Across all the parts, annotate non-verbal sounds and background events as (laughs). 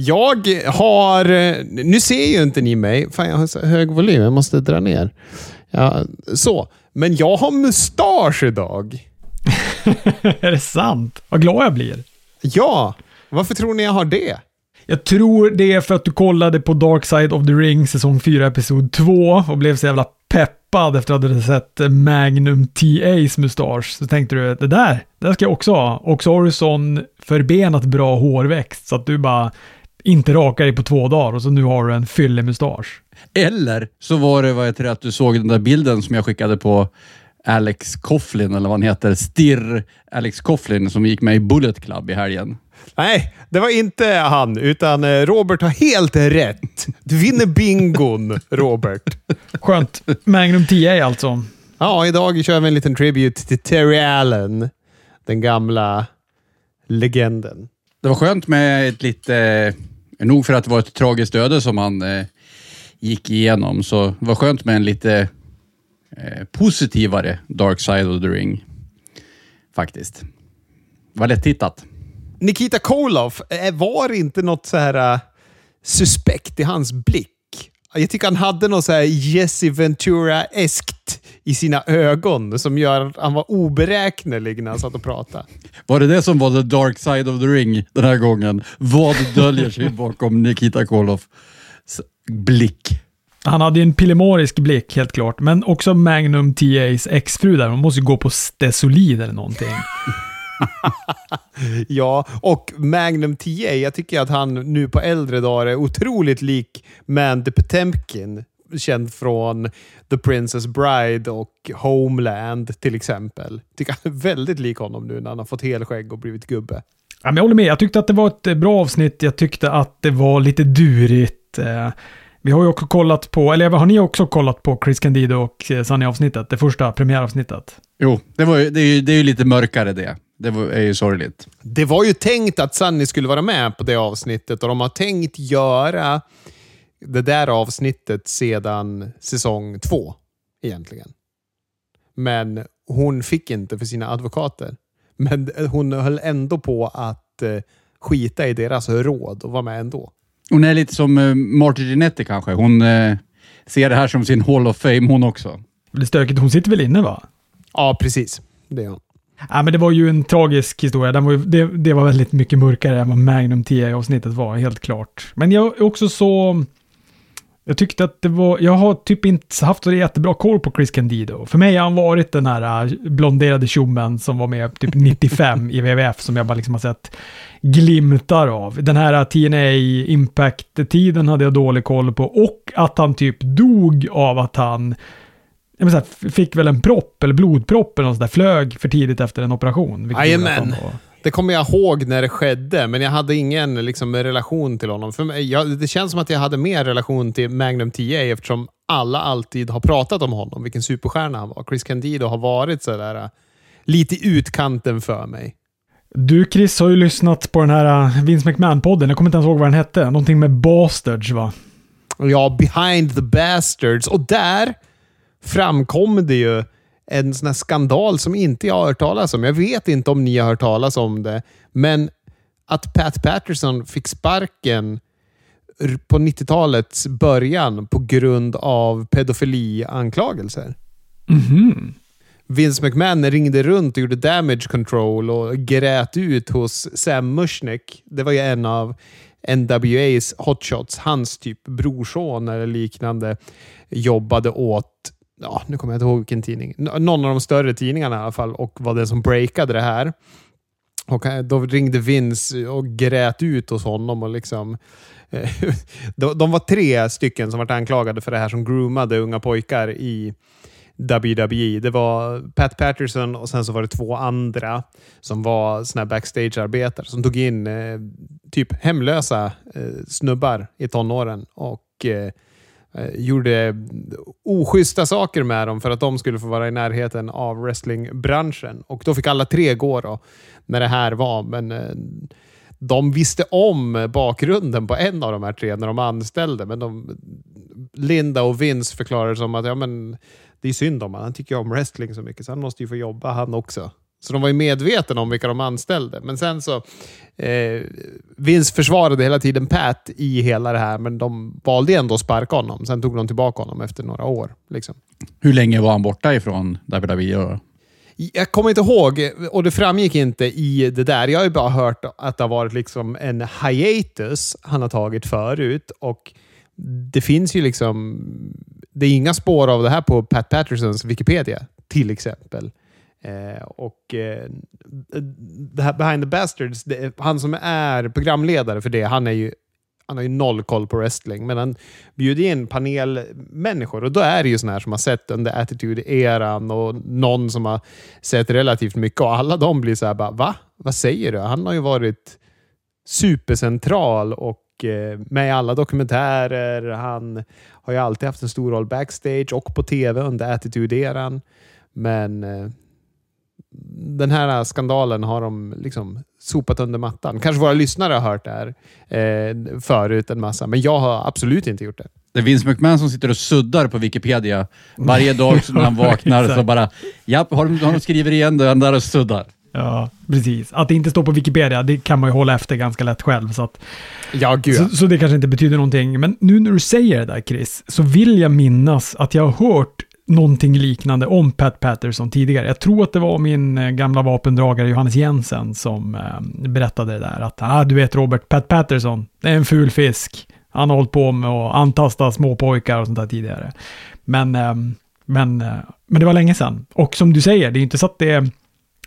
Jag har... Nu ser ju inte ni mig. Fan, jag har så hög volym. Jag måste dra ner. Ja, så. Men jag har mustasch idag. (laughs) är det sant? Vad glad jag blir. Ja. Varför tror ni jag har det? Jag tror det är för att du kollade på Dark Side of the Ring säsong 4 episod 2 och blev så jävla peppad efter att du hade sett Magnum TA's mustasch. Så tänkte du, det där, det där ska jag också ha. Och så har du sån förbenat bra hårväxt så att du bara inte rakar dig på två dagar och så nu har du en fyllig mustasch. Eller så var det vad heter det, att du såg den där bilden som jag skickade på Alex Coughlin, eller vad han heter, Stirr Alex Coughlin, som gick med i Bullet Club i helgen. Nej, det var inte han, utan eh, Robert har helt rätt. Du vinner bingon, Robert. Skönt. Magnum 10 alltså. Ja, idag kör vi en liten tribute till Terry Allen. Den gamla legenden. Det var skönt med ett lite, eh, nog för att det var ett tragiskt öde som han eh, gick igenom, så det var skönt med en lite eh, positivare Dark Side of the Ring. Faktiskt. Det var lätt tittat. Nikita Koloff, eh, var det inte något så här uh, suspekt i hans blick? Jag tycker han hade något så här Jesse Ventura-eskt i sina ögon som gör att han var oberäknelig när han satt och pratade. Var det det som var the dark side of the ring den här gången? Vad döljer sig bakom Nikita Koloffs blick? Han hade en pillemarisk blick helt klart, men också Magnum TA's exfru där. Man måste ju gå på Stesolid eller någonting. (laughs) ja, och Magnum TA, jag tycker att han nu på äldre dagar är otroligt lik Mandy Potemkin. Känd från The Princess Bride och Homeland till exempel. Tycker han är väldigt lik honom nu när han har fått helskägg och blivit gubbe. Ja, men jag håller med. Jag tyckte att det var ett bra avsnitt. Jag tyckte att det var lite durigt. Eh, vi har ju också kollat på, eller har ni också kollat på Chris Candido och eh, Sunny-avsnittet? Det första premiäravsnittet? Jo, det, var ju, det, är ju, det är ju lite mörkare det. Det var, är ju sorgligt. Det var ju tänkt att Sunny skulle vara med på det avsnittet och de har tänkt göra det där avsnittet sedan säsong två, egentligen. Men hon fick inte för sina advokater. Men hon höll ändå på att eh, skita i deras råd och vara med ändå. Hon är lite som uh, Marty Ginetti kanske. Hon uh, ser det här som sin Hall of Fame hon också. Det är stökigt. Hon sitter väl inne va? Ja, precis. Det är hon. Ja, men det var ju en tragisk historia. Den var ju, det, det var väldigt mycket mörkare än vad Magnum 10-avsnittet var, helt klart. Men jag är också så... Jag tyckte att det var... Jag har typ inte haft så jättebra koll på Chris Candido. För mig har han varit den här äh, blonderade tjommen som var med typ (laughs) 95 i WWF som jag bara liksom har sett glimtar av. Den här TNA Impact-tiden hade jag dålig koll på och att han typ dog av att han så här, fick väl en propp eller blodpropp eller något sådär, flög för tidigt efter en operation. Jajamän. Det kommer jag ihåg när det skedde, men jag hade ingen liksom, relation till honom. För mig, jag, det känns som att jag hade mer relation till Magnum TA eftersom alla alltid har pratat om honom, vilken superstjärna han var. Chris Candido har varit sådär äh, lite i utkanten för mig. Du Chris har ju lyssnat på den här äh, Vince McMahon-podden. Jag kommer inte ens ihåg vad den hette. Någonting med Bastards va? Ja, Behind the Bastards. Och där framkom det ju en sån här skandal som inte jag har hört talas om. Jag vet inte om ni har hört talas om det, men att Pat Patterson fick sparken på 90-talets början på grund av pedofilianklagelser. Mm -hmm. Vince McMahon ringde runt och gjorde damage control och grät ut hos Sam Mushnick. Det var ju en av NWAs hotshots. Hans typ brorson eller liknande jobbade åt ja, nu kommer jag inte ihåg vilken tidning, någon av de större tidningarna i alla fall och var den som breakade det här. Och eh, då ringde Vince och grät ut hos honom och liksom eh, (laughs) de var tre stycken som var anklagade för det här som groomade unga pojkar i WWE. Det var Pat Patterson och sen så var det två andra som var såna backstage-arbetare som tog in eh, typ hemlösa eh, snubbar i tonåren och Eh, Eh, gjorde oschyssta saker med dem för att de skulle få vara i närheten av wrestlingbranschen. Och då fick alla tre gå då, när det här var. Men eh, de visste om bakgrunden på en av de här tre när de anställde. Men de, Linda och Vince förklarade som att ja, men, det är synd om honom. Han tycker om wrestling så mycket så han måste ju få jobba han också. Så de var ju medvetna om vilka de anställde. Men sen så... Eh, Vince försvarade hela tiden Pat i hela det här, men de valde ändå att sparka honom. Sen tog de tillbaka honom efter några år. Liksom. Hur länge var han borta ifrån WWE? Jag kommer inte ihåg, och det framgick inte i det där. Jag har ju bara hört att det har varit liksom en hiatus han har tagit förut. Och det finns ju liksom... Det är inga spår av det här på Pat Pattersons Wikipedia, till exempel. Eh, och eh, det här Behind the Bastards, det, han som är programledare för det, han är ju han har ju noll koll på wrestling, men han bjuder in panelmänniskor och då är det ju sådana här som har sett under Attitude-eran och någon som har sett relativt mycket och alla de blir så här bara, va? Vad säger du? Han har ju varit supercentral och eh, med i alla dokumentärer. Han har ju alltid haft en stor roll backstage och på tv under Attitude-eran. Men eh, den här skandalen har de liksom sopat under mattan. Kanske våra lyssnare har hört det här eh, förut en massa, men jag har absolut inte gjort det. Det är Vince McMahon som sitter och suddar på Wikipedia varje dag (laughs) när han vaknar. så bara, japp, har de, har de skrivit igen det? Han där och suddar. Ja, precis. Att det inte står på Wikipedia, det kan man ju hålla efter ganska lätt själv. Så, att, ja, gud. Så, så, det kanske inte betyder någonting. Men nu när du säger det där Chris, så vill jag minnas att jag har hört någonting liknande om Pat Patterson tidigare. Jag tror att det var min eh, gamla vapendragare Johannes Jensen som eh, berättade det där. Att ah, du vet Robert, Pat Patterson, det är en ful fisk. Han har hållit på med att antasta småpojkar och sånt där tidigare. Men, eh, men, eh, men det var länge sedan. Och som du säger, det är inte så att det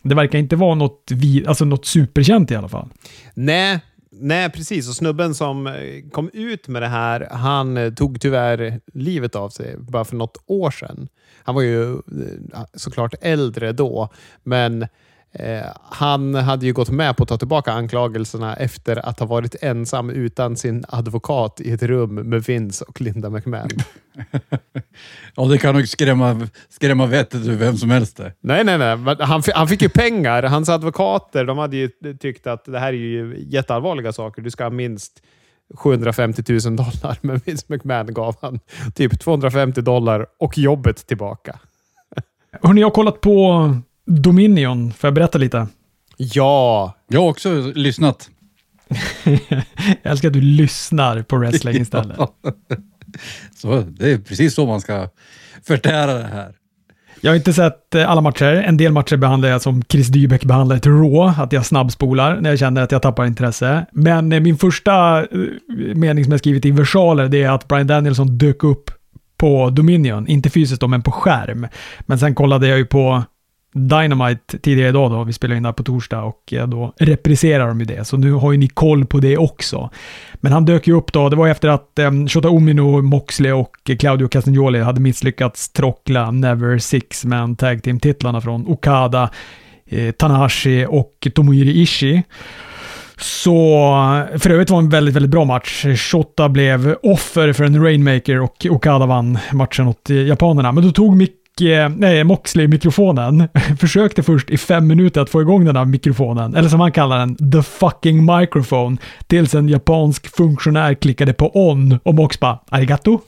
det verkar inte vara något, vi, alltså något superkänt i alla fall. Nej, Nej, precis. Och snubben som eh, kom ut med det här, han eh, tog tyvärr livet av sig bara för något år sedan. Han var ju eh, såklart äldre då, men Eh, han hade ju gått med på att ta tillbaka anklagelserna efter att ha varit ensam utan sin advokat i ett rum med Vince och Linda McMahon. (laughs) ja, det kan nog skrämma, skrämma vettet ur vem som helst. Det. Nej, nej, nej. Han, han fick ju pengar. Hans advokater de hade ju tyckt att det här är ju jätteallvarliga saker. Du ska ha minst 750 000 dollar, men Vince McMahon gav han typ 250 dollar och jobbet tillbaka. Hörni, jag har kollat på Dominion, får jag berätta lite? Ja! Jag har också lyssnat. (laughs) jag älskar att du lyssnar på wrestling (laughs) istället. så, det är precis så man ska förtära det här. Jag har inte sett eh, alla matcher. En del matcher behandlar jag som Chris Dybeck behandlar ett Raw, att jag snabbspolar när jag känner att jag tappar intresse. Men eh, min första eh, mening som jag skrivit i versaler, det är att Brian Danielson dök upp på Dominion. Inte fysiskt då, men på skärm. Men sen kollade jag ju på Dynamite tidigare idag då, vi spelar in där på torsdag och eh, då repriserar de ju det. Så nu har ju ni koll på det också. Men han dök ju upp då, det var efter att um, Shota Omino, Moxley och Claudio Castagnoli hade misslyckats trockla Never Six Man Tag Team-titlarna från Okada, eh, Tanahashi och Tomohiro Ishii. Så för övrigt var det en väldigt, väldigt bra match. Shota blev offer för en Rainmaker och Okada vann matchen åt eh, japanerna. Men då tog Mick Eh, nej, Moxley-mikrofonen (laughs) försökte först i fem minuter att få igång den här mikrofonen, eller som han kallar den, the fucking microphone, tills en japansk funktionär klickade på on och Mox bara arigato.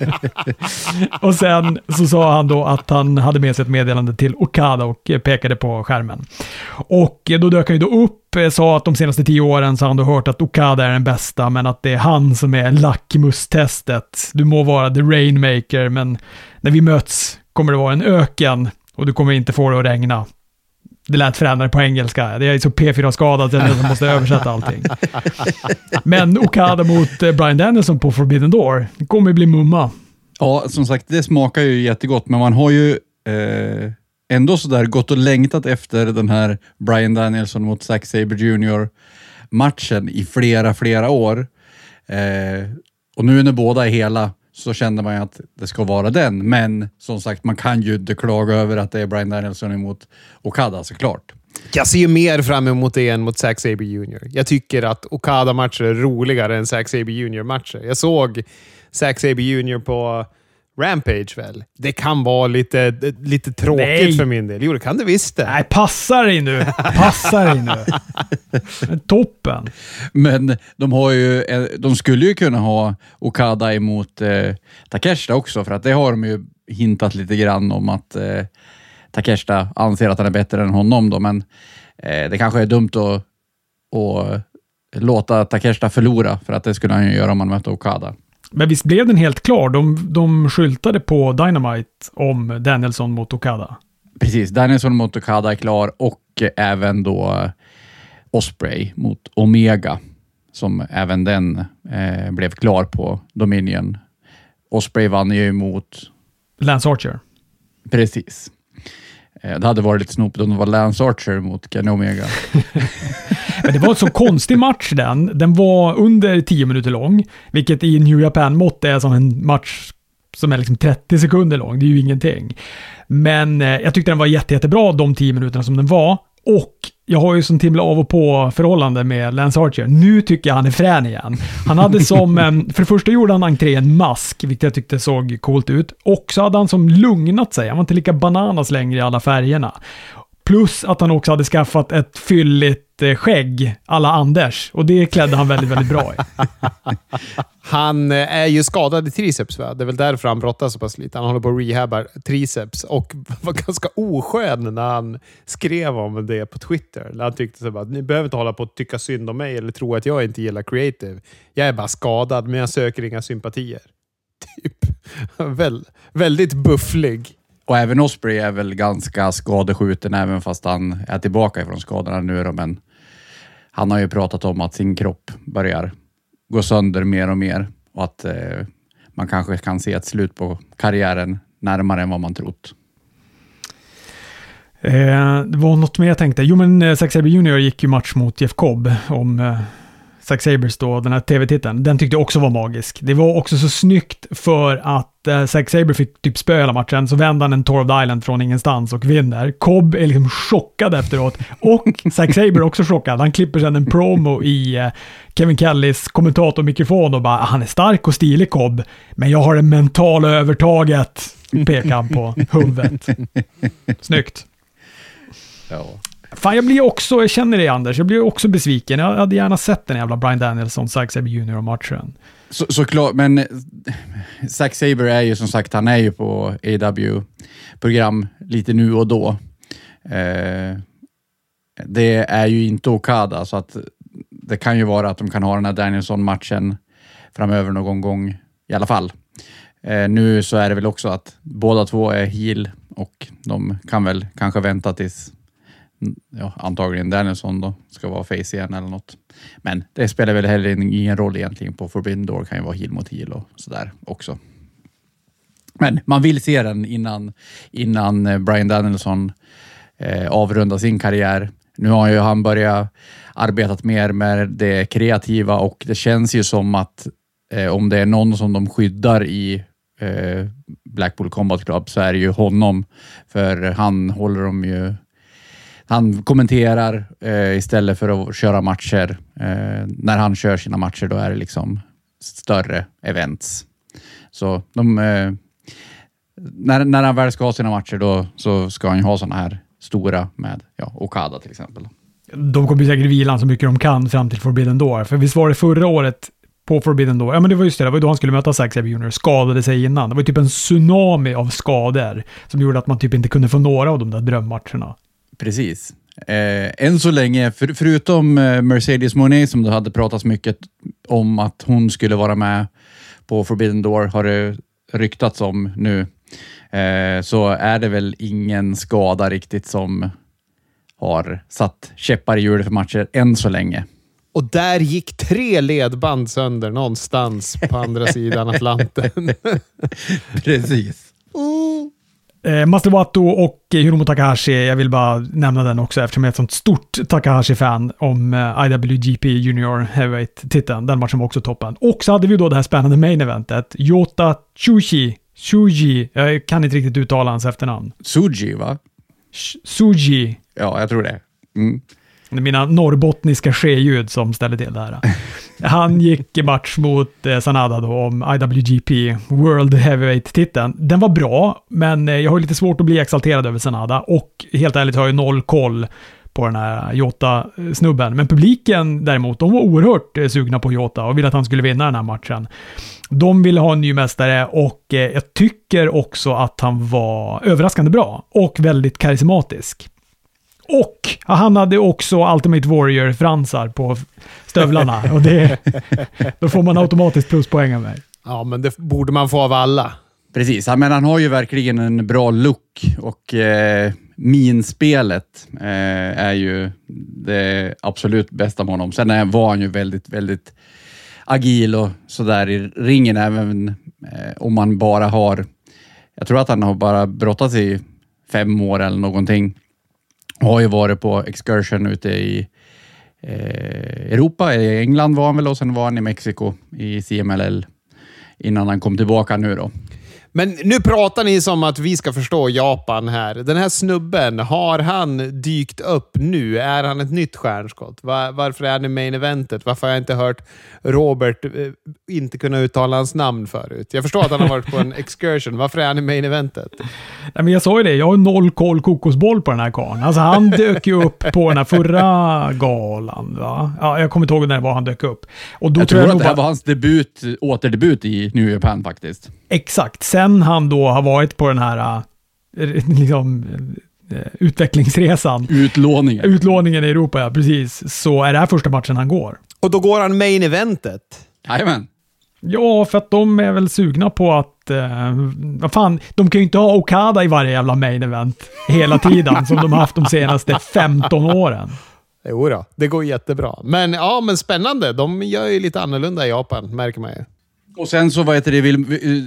(laughs) och sen så sa han då att han hade med sig ett meddelande till Okada och eh, pekade på skärmen. Och då dök han ju då upp Eh, sa att de senaste tio åren så har han då hört att Okada är den bästa, men att det är han som är lackmustestet. Du må vara the rainmaker, men när vi möts kommer det vara en öken och du kommer inte få det att regna. Det lät förändrat på engelska. Det är så P4-skadad att jag måste översätta allting. Men Okada mot eh, Brian Danielson på Forbidden Door, det kommer bli mumma. Ja, som sagt, det smakar ju jättegott, men man har ju eh, ändå sådär gått och längtat efter den här Brian Danielson mot Zack Sabre Jr. matchen i flera, flera år. Eh, och nu när båda är hela så kände man ju att det ska vara den. Men som sagt, man kan ju inte klaga över att det är Brian Danielson emot Okada såklart. Jag ser mer fram emot det än mot Zack Sabre Jr. Jag tycker att Okada-matcher är roligare än Zack Sabre Jr-matcher. Jag såg Zack Sabre Jr på Rampage väl? Det kan vara lite, lite tråkigt Nej. för min del. Jo, det kan det visst det. Nej, passa dig nu! Passa dig nu! (laughs) Toppen! Men de, har ju, eh, de skulle ju kunna ha Okada emot eh, Takeshita också, för att det har de ju hintat lite grann om att eh, Takeshita anser att han är bättre än honom då, men eh, det kanske är dumt att, att låta Takeshita förlora, för att det skulle han ju göra om han mötte Okada. Men visst blev den helt klar? De, de skyltade på Dynamite om Danielson mot Okada. Precis, Danielson mot Okada är klar och även då Osprey mot Omega, som även den eh, blev klar på Dominion. Osprey vann ju mot... Lance Archer. Precis. Eh, det hade varit lite snopet om det var Lance Archer mot Kenny Omega. (laughs) Men det var en så konstig match den. Den var under 10 minuter lång, vilket i New Japan-mått är som en match som är liksom 30 sekunder lång. Det är ju ingenting. Men eh, jag tyckte den var jätte, jättebra de 10 minuterna som den var. Och jag har ju sånt himla av och på förhållande med Lance Archer. Nu tycker jag han är frän igen. Han hade (laughs) som, eh, för det första gjorde han entré en mask, vilket jag tyckte såg coolt ut. Och så hade han som lugnat sig. Han var inte lika bananas längre i alla färgerna. Plus att han också hade skaffat ett fylligt eh, skägg, alla Anders. Och det klädde han väldigt, väldigt bra i. (laughs) Han eh, är ju skadad i triceps, va? Det är väl därför han brottas så pass lite. Han håller på att rehabba triceps och (laughs) var ganska oskön när han skrev om det på Twitter. Han tyckte så ni behöver inte hålla på att tycka synd om mig eller tro att jag inte gillar creative. Jag är bara skadad, men jag söker inga sympatier. (laughs) Typ. Väl, väldigt bufflig. Och även Osprey är väl ganska skadeskjuten även fast han är tillbaka ifrån skadorna nu då, men han har ju pratat om att sin kropp börjar gå sönder mer och mer och att eh, man kanske kan se ett slut på karriären närmare än vad man trott. Eh, det var något mer jag tänkte. Jo, men eh, Zack Sabre Jr gick ju match mot Jeff Cobb om eh, Zack Sabres då, den här tv-titeln. Den tyckte jag också var magisk. Det var också så snyggt för att eh, Zack Sabre fick typ spö hela matchen, så vände han en Tour of the Island från ingenstans och vinner. Cobb är liksom chockad efteråt och Zack Sabre är också chockad. Han klipper sedan en promo i eh, Kevin Kellys kommentatormikrofon och bara ah, “Han är stark och stilig Cobb, men jag har det mentala övertaget”, pekar han på huvudet. Snyggt. Ja. Fan, jag blir också, jag känner dig Anders, jag blir också besviken. Jag hade gärna sett den jävla Brian Danielson, Zack Saber Jr. matchen. Så, såklart, men eh, Zack Saber är ju som sagt, han är ju på AW-program lite nu och då. Eh, det är ju inte Okada, så att det kan ju vara att de kan ha den här Danielson-matchen framöver någon gång i alla fall. Eh, nu så är det väl också att båda två är heel och de kan väl kanske vänta tills ja, antagligen Danielsson då ska vara face igen eller något. Men det spelar väl heller ingen roll egentligen på Forbidden Door kan ju vara heel mot heel och sådär också. Men man vill se den innan, innan eh, Brian Danielson eh, avrundar sin karriär. Nu har ju han börjat arbetat mer med det kreativa och det känns ju som att eh, om det är någon som de skyddar i eh, Blackpool Combat Club så är det ju honom. För han håller dem ju han kommenterar eh, istället för att köra matcher. Eh, när han kör sina matcher då är det liksom större events. Så de, eh, när, när han väl ska ha sina matcher då så ska han ju ha sådana här stora med ja, Okada till exempel. De kommer säkert vila så mycket de kan fram till Forbidden Door. För visst var det förra året på Forbidden Door, ja men det var just det, det var ju då han skulle möta Zack Sabre Jr. skadade sig innan. Det var ju typ en tsunami av skador som gjorde att man typ inte kunde få några av de där drömmatcherna. Precis. Eh, än så länge, för, förutom eh, Mercedes Monet som det hade pratats mycket om att hon skulle vara med på Forbidden Door, har det ryktats om nu, eh, så är det väl ingen skada riktigt som har satt käppar i hjulet för matcher än så länge. Och där gick tre ledband sönder någonstans på andra sidan Atlanten. (laughs) Precis. Eh, Master och Hiromu Takahashi, jag vill bara nämna den också eftersom jag är ett sånt stort Takahashi-fan om eh, IWGP Junior Heavyweight-titeln. Den matchen var också toppen. Och så hade vi då det här spännande main eventet. Yota Chushi, Shuji, jag kan inte riktigt uttala hans efternamn. Suji, va? Sh Suji. Ja, jag tror det. Mm. Mina norrbottniska ske-ljud som ställer till det här. (laughs) Han gick match mot eh, Sanada då om IWGP World Heavyweight-titeln. Den var bra, men eh, jag har lite svårt att bli exalterad över Sanada och helt ärligt har jag noll koll på den här Jota-snubben. Men publiken däremot, de var oerhört eh, sugna på Jota och ville att han skulle vinna den här matchen. De ville ha en ny mästare och eh, jag tycker också att han var överraskande bra och väldigt karismatisk. Och han hade också Ultimate Warrior-fransar på stövlarna. Och det, då får man automatiskt pluspoäng av mig. Ja, men det borde man få av alla. Precis, ja, men han har ju verkligen en bra look och eh, minspelet eh, är ju det absolut bästa med honom. Sen är, var han ju väldigt, väldigt agil och sådär i ringen, även eh, om man bara har... Jag tror att han har bara brottats i fem år eller någonting. Har ju varit på excursion ute i eh, Europa, i England var han väl och sen var han i Mexiko i CMLL innan han kom tillbaka nu då. Men nu pratar ni som att vi ska förstå Japan här. Den här snubben, har han dykt upp nu? Är han ett nytt stjärnskott? Var, varför är han i main eventet? Varför har jag inte hört Robert eh, inte kunna uttala hans namn förut? Jag förstår att han har varit på en excursion. Varför är han i main eventet? Nej, men jag sa ju det, jag har noll koll kokosboll på den här karln. Alltså han dök ju upp på den här förra galan. Va? Ja, jag kommer inte ihåg när det var han dök upp. Och då jag tror, jag att det här var hans debut, återdebut i New Japan faktiskt. Exakt. Sen han då har varit på den här äh, liksom, äh, utvecklingsresan. Utlåningen. Utlåningen i Europa, ja. Precis. Så är det här första matchen han går. Och då går han main eventet? Jajamän. Ja, för att de är väl sugna på att... Eh, vad fan, de kan ju inte ha Okada i varje jävla main event hela tiden som de har haft de senaste 15 åren. Jo då, det går jättebra. Men ja, men spännande. De gör ju lite annorlunda i Japan, märker man ju. Och sen så, vad heter det, eh,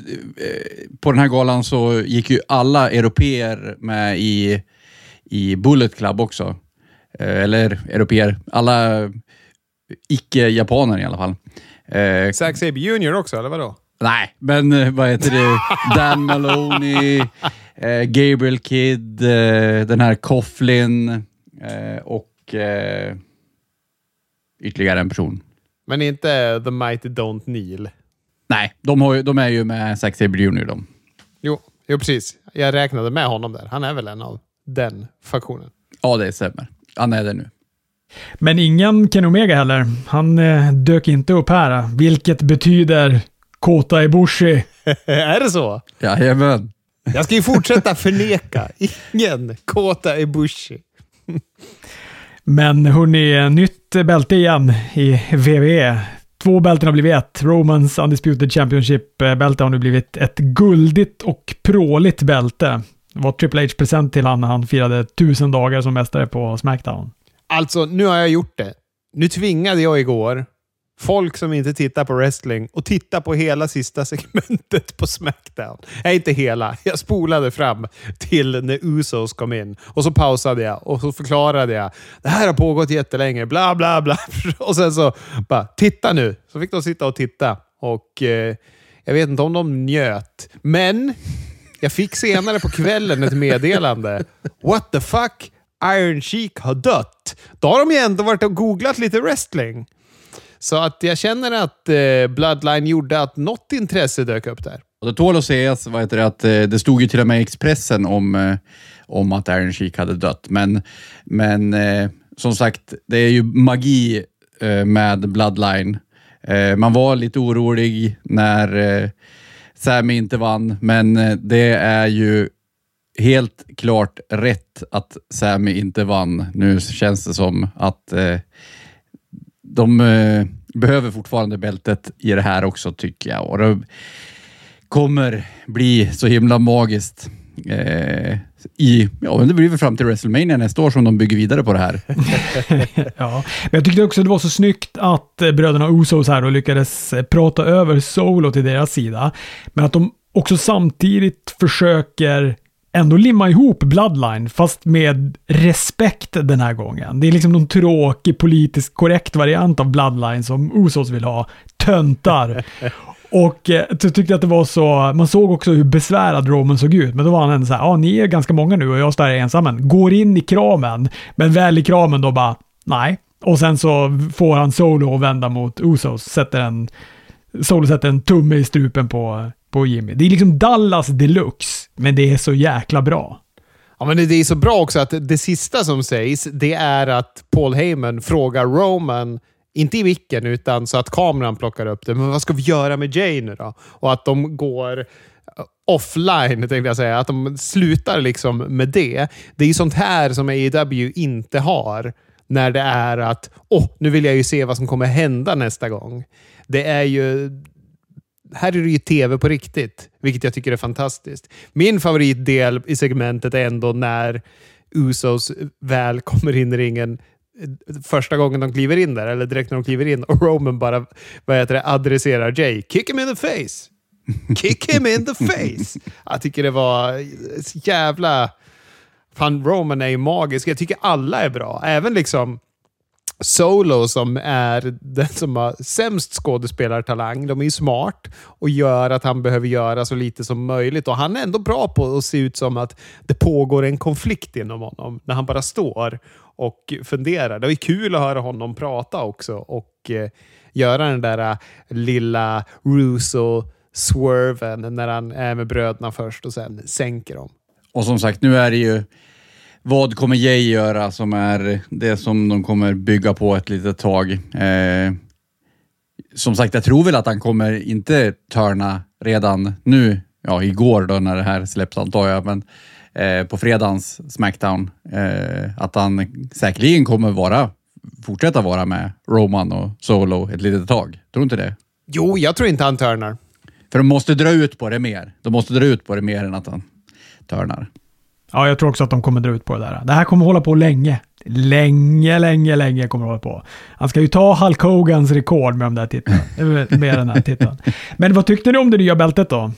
på den här galan så gick ju alla europeer med i, i Bullet Club också. Eh, eller europeer, alla icke-japaner i alla fall. Eh, Zack Sabre Jr också, eller vadå? Nej, men vad heter det? (laughs) Dan Maloney, Gabriel Kidd, den här Coughlin och ytterligare en person. Men inte The Mighty Don't Kneel? Nej, de, har, de är ju med Zack Sabre Jr. De. Jo, jo, precis. Jag räknade med honom där. Han är väl en av den faktionen? Ja, det stämmer. Han är det nu. Men ingen Ken Omega heller. Han eh, dök inte upp här, vilket betyder Kota Ibushi. (laughs) är det så? Jajamän. Jag ska ju fortsätta förneka. Ingen Kota Ibushi. Men hörni, nytt bälte igen i WWE. Två bälten har blivit ett. Romans Undisputed Championship-bälte har nu blivit ett guldigt och pråligt bälte. Det var Triple H-present till han när han firade tusen dagar som mästare på Smackdown. Alltså, nu har jag gjort det. Nu tvingade jag igår folk som inte tittar på wrestling och titta på hela sista (laughs) segmentet på Smackdown. Nej, inte hela. Jag spolade fram till när Usos kom in och så pausade jag och så förklarade jag. Det här har pågått jättelänge, bla bla bla. (laughs) Och sen så bara, titta nu. Så fick de sitta och titta och eh, jag vet inte om de njöt. Men jag fick senare på kvällen ett meddelande. What the fuck? Iron Sheik har dött. Då har de ju ändå varit och googlat lite wrestling. Så att jag känner att eh, Bloodline gjorde att något intresse dök upp där. Och det tål att sägas vad heter det, att eh, det stod ju till och med i Expressen om, eh, om att Aaron Sheik hade dött. Men, men eh, som sagt, det är ju magi eh, med Bloodline. Eh, man var lite orolig när eh, Sammy inte vann, men eh, det är ju helt klart rätt att Sammy inte vann. Nu känns det som att eh, de eh, behöver fortfarande bältet i det här också tycker jag. Och det kommer bli så himla magiskt. Eh, i, ja, det blir väl fram till WrestleMania nästa år som de bygger vidare på det här. (laughs) ja, men jag tyckte också det var så snyggt att eh, bröderna Usos här och lyckades eh, prata över Solo till deras sida. Men att de också samtidigt försöker ändå limma ihop Bloodline, fast med respekt den här gången. Det är liksom någon tråkig politiskt korrekt variant av Bloodline som Usos vill ha. Töntar. (laughs) Och eh, jag tyckte att det var så, man såg också hur besvärad Roman såg ut, men då var han ändå så här, ja ni är ganska många nu och jag står här ensam. Går in i kramen, men väl i kramen då bara, nej. Och sen så får han Solo att vända mot Usos, sätter en, Solo sätter en tumme i strupen på på Jimmy. Det är liksom Dallas deluxe, men det är så jäkla bra. Ja, men det är så bra också att det sista som sägs, det är att Paul Heyman frågar Roman, inte i vilken, utan så att kameran plockar upp det. Men vad ska vi göra med Jay nu då? Och att de går eh, offline, tänkte jag säga. Att de slutar liksom med det. Det är ju sånt här som AEW inte har. När det är att, åh, oh, nu vill jag ju se vad som kommer hända nästa gång. Det är ju här är det ju tv på riktigt, vilket jag tycker är fantastiskt. Min favoritdel i segmentet är ändå när Usos väl kommer in i ringen första gången de kliver in där, eller direkt när de kliver in och Roman bara vad heter det, adresserar Jay. Kick him in the face! Kick him in the face! Jag tycker det var jävla... Fan, Roman är ju magisk. Jag tycker alla är bra. Även liksom Solo som är den som har sämst skådespelartalang. De är ju smart och gör att han behöver göra så lite som möjligt. Och Han är ändå bra på att se ut som att det pågår en konflikt inom honom när han bara står och funderar. Det var kul att höra honom prata också och eh, göra den där uh, lilla Russo-swerven när han är med bröderna först och sen sänker dem. Och som sagt, nu är det ju vad kommer Jay göra som är det som de kommer bygga på ett litet tag? Eh, som sagt, jag tror väl att han kommer inte törna redan nu, ja igår då när det här släpps antar jag, men eh, på fredagens Smackdown, eh, att han säkerligen kommer vara, fortsätta vara med Roman och Solo ett litet tag. Tror du inte det? Jo, jag tror inte han törnar. För de måste dra ut på det mer. De måste dra ut på det mer än att han törnar. Ja, jag tror också att de kommer dra ut på det där. Det här kommer hålla på länge. Länge, länge, länge kommer det hålla på. Han ska ju ta Hulk Hogans rekord med de där titlarna. (laughs) med den här titeln. Men vad tyckte ni om det nya bältet då?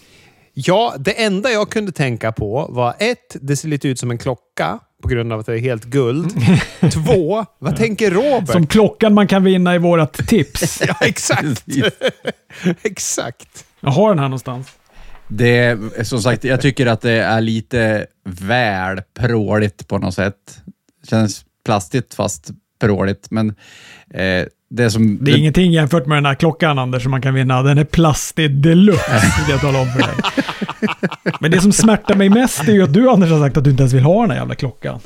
Ja, det enda jag kunde tänka på var ett, det ser lite ut som en klocka på grund av att det är helt guld. (laughs) Två, vad tänker Robert? Som klockan man kan vinna i vårat tips. (laughs) ja, exakt. exakt. Jag har den här någonstans. Det som sagt, jag tycker att det är lite väl pråligt på något sätt. Känns plastigt fast pråligt, men eh, det som... Det är det... ingenting jämfört med den här klockan Anders som man kan vinna. Den är plastig deluxe, vill jag tala om för dig. (laughs) Men det som smärtar mig mest är ju att du Anders har sagt att du inte ens vill ha den här jävla klockan.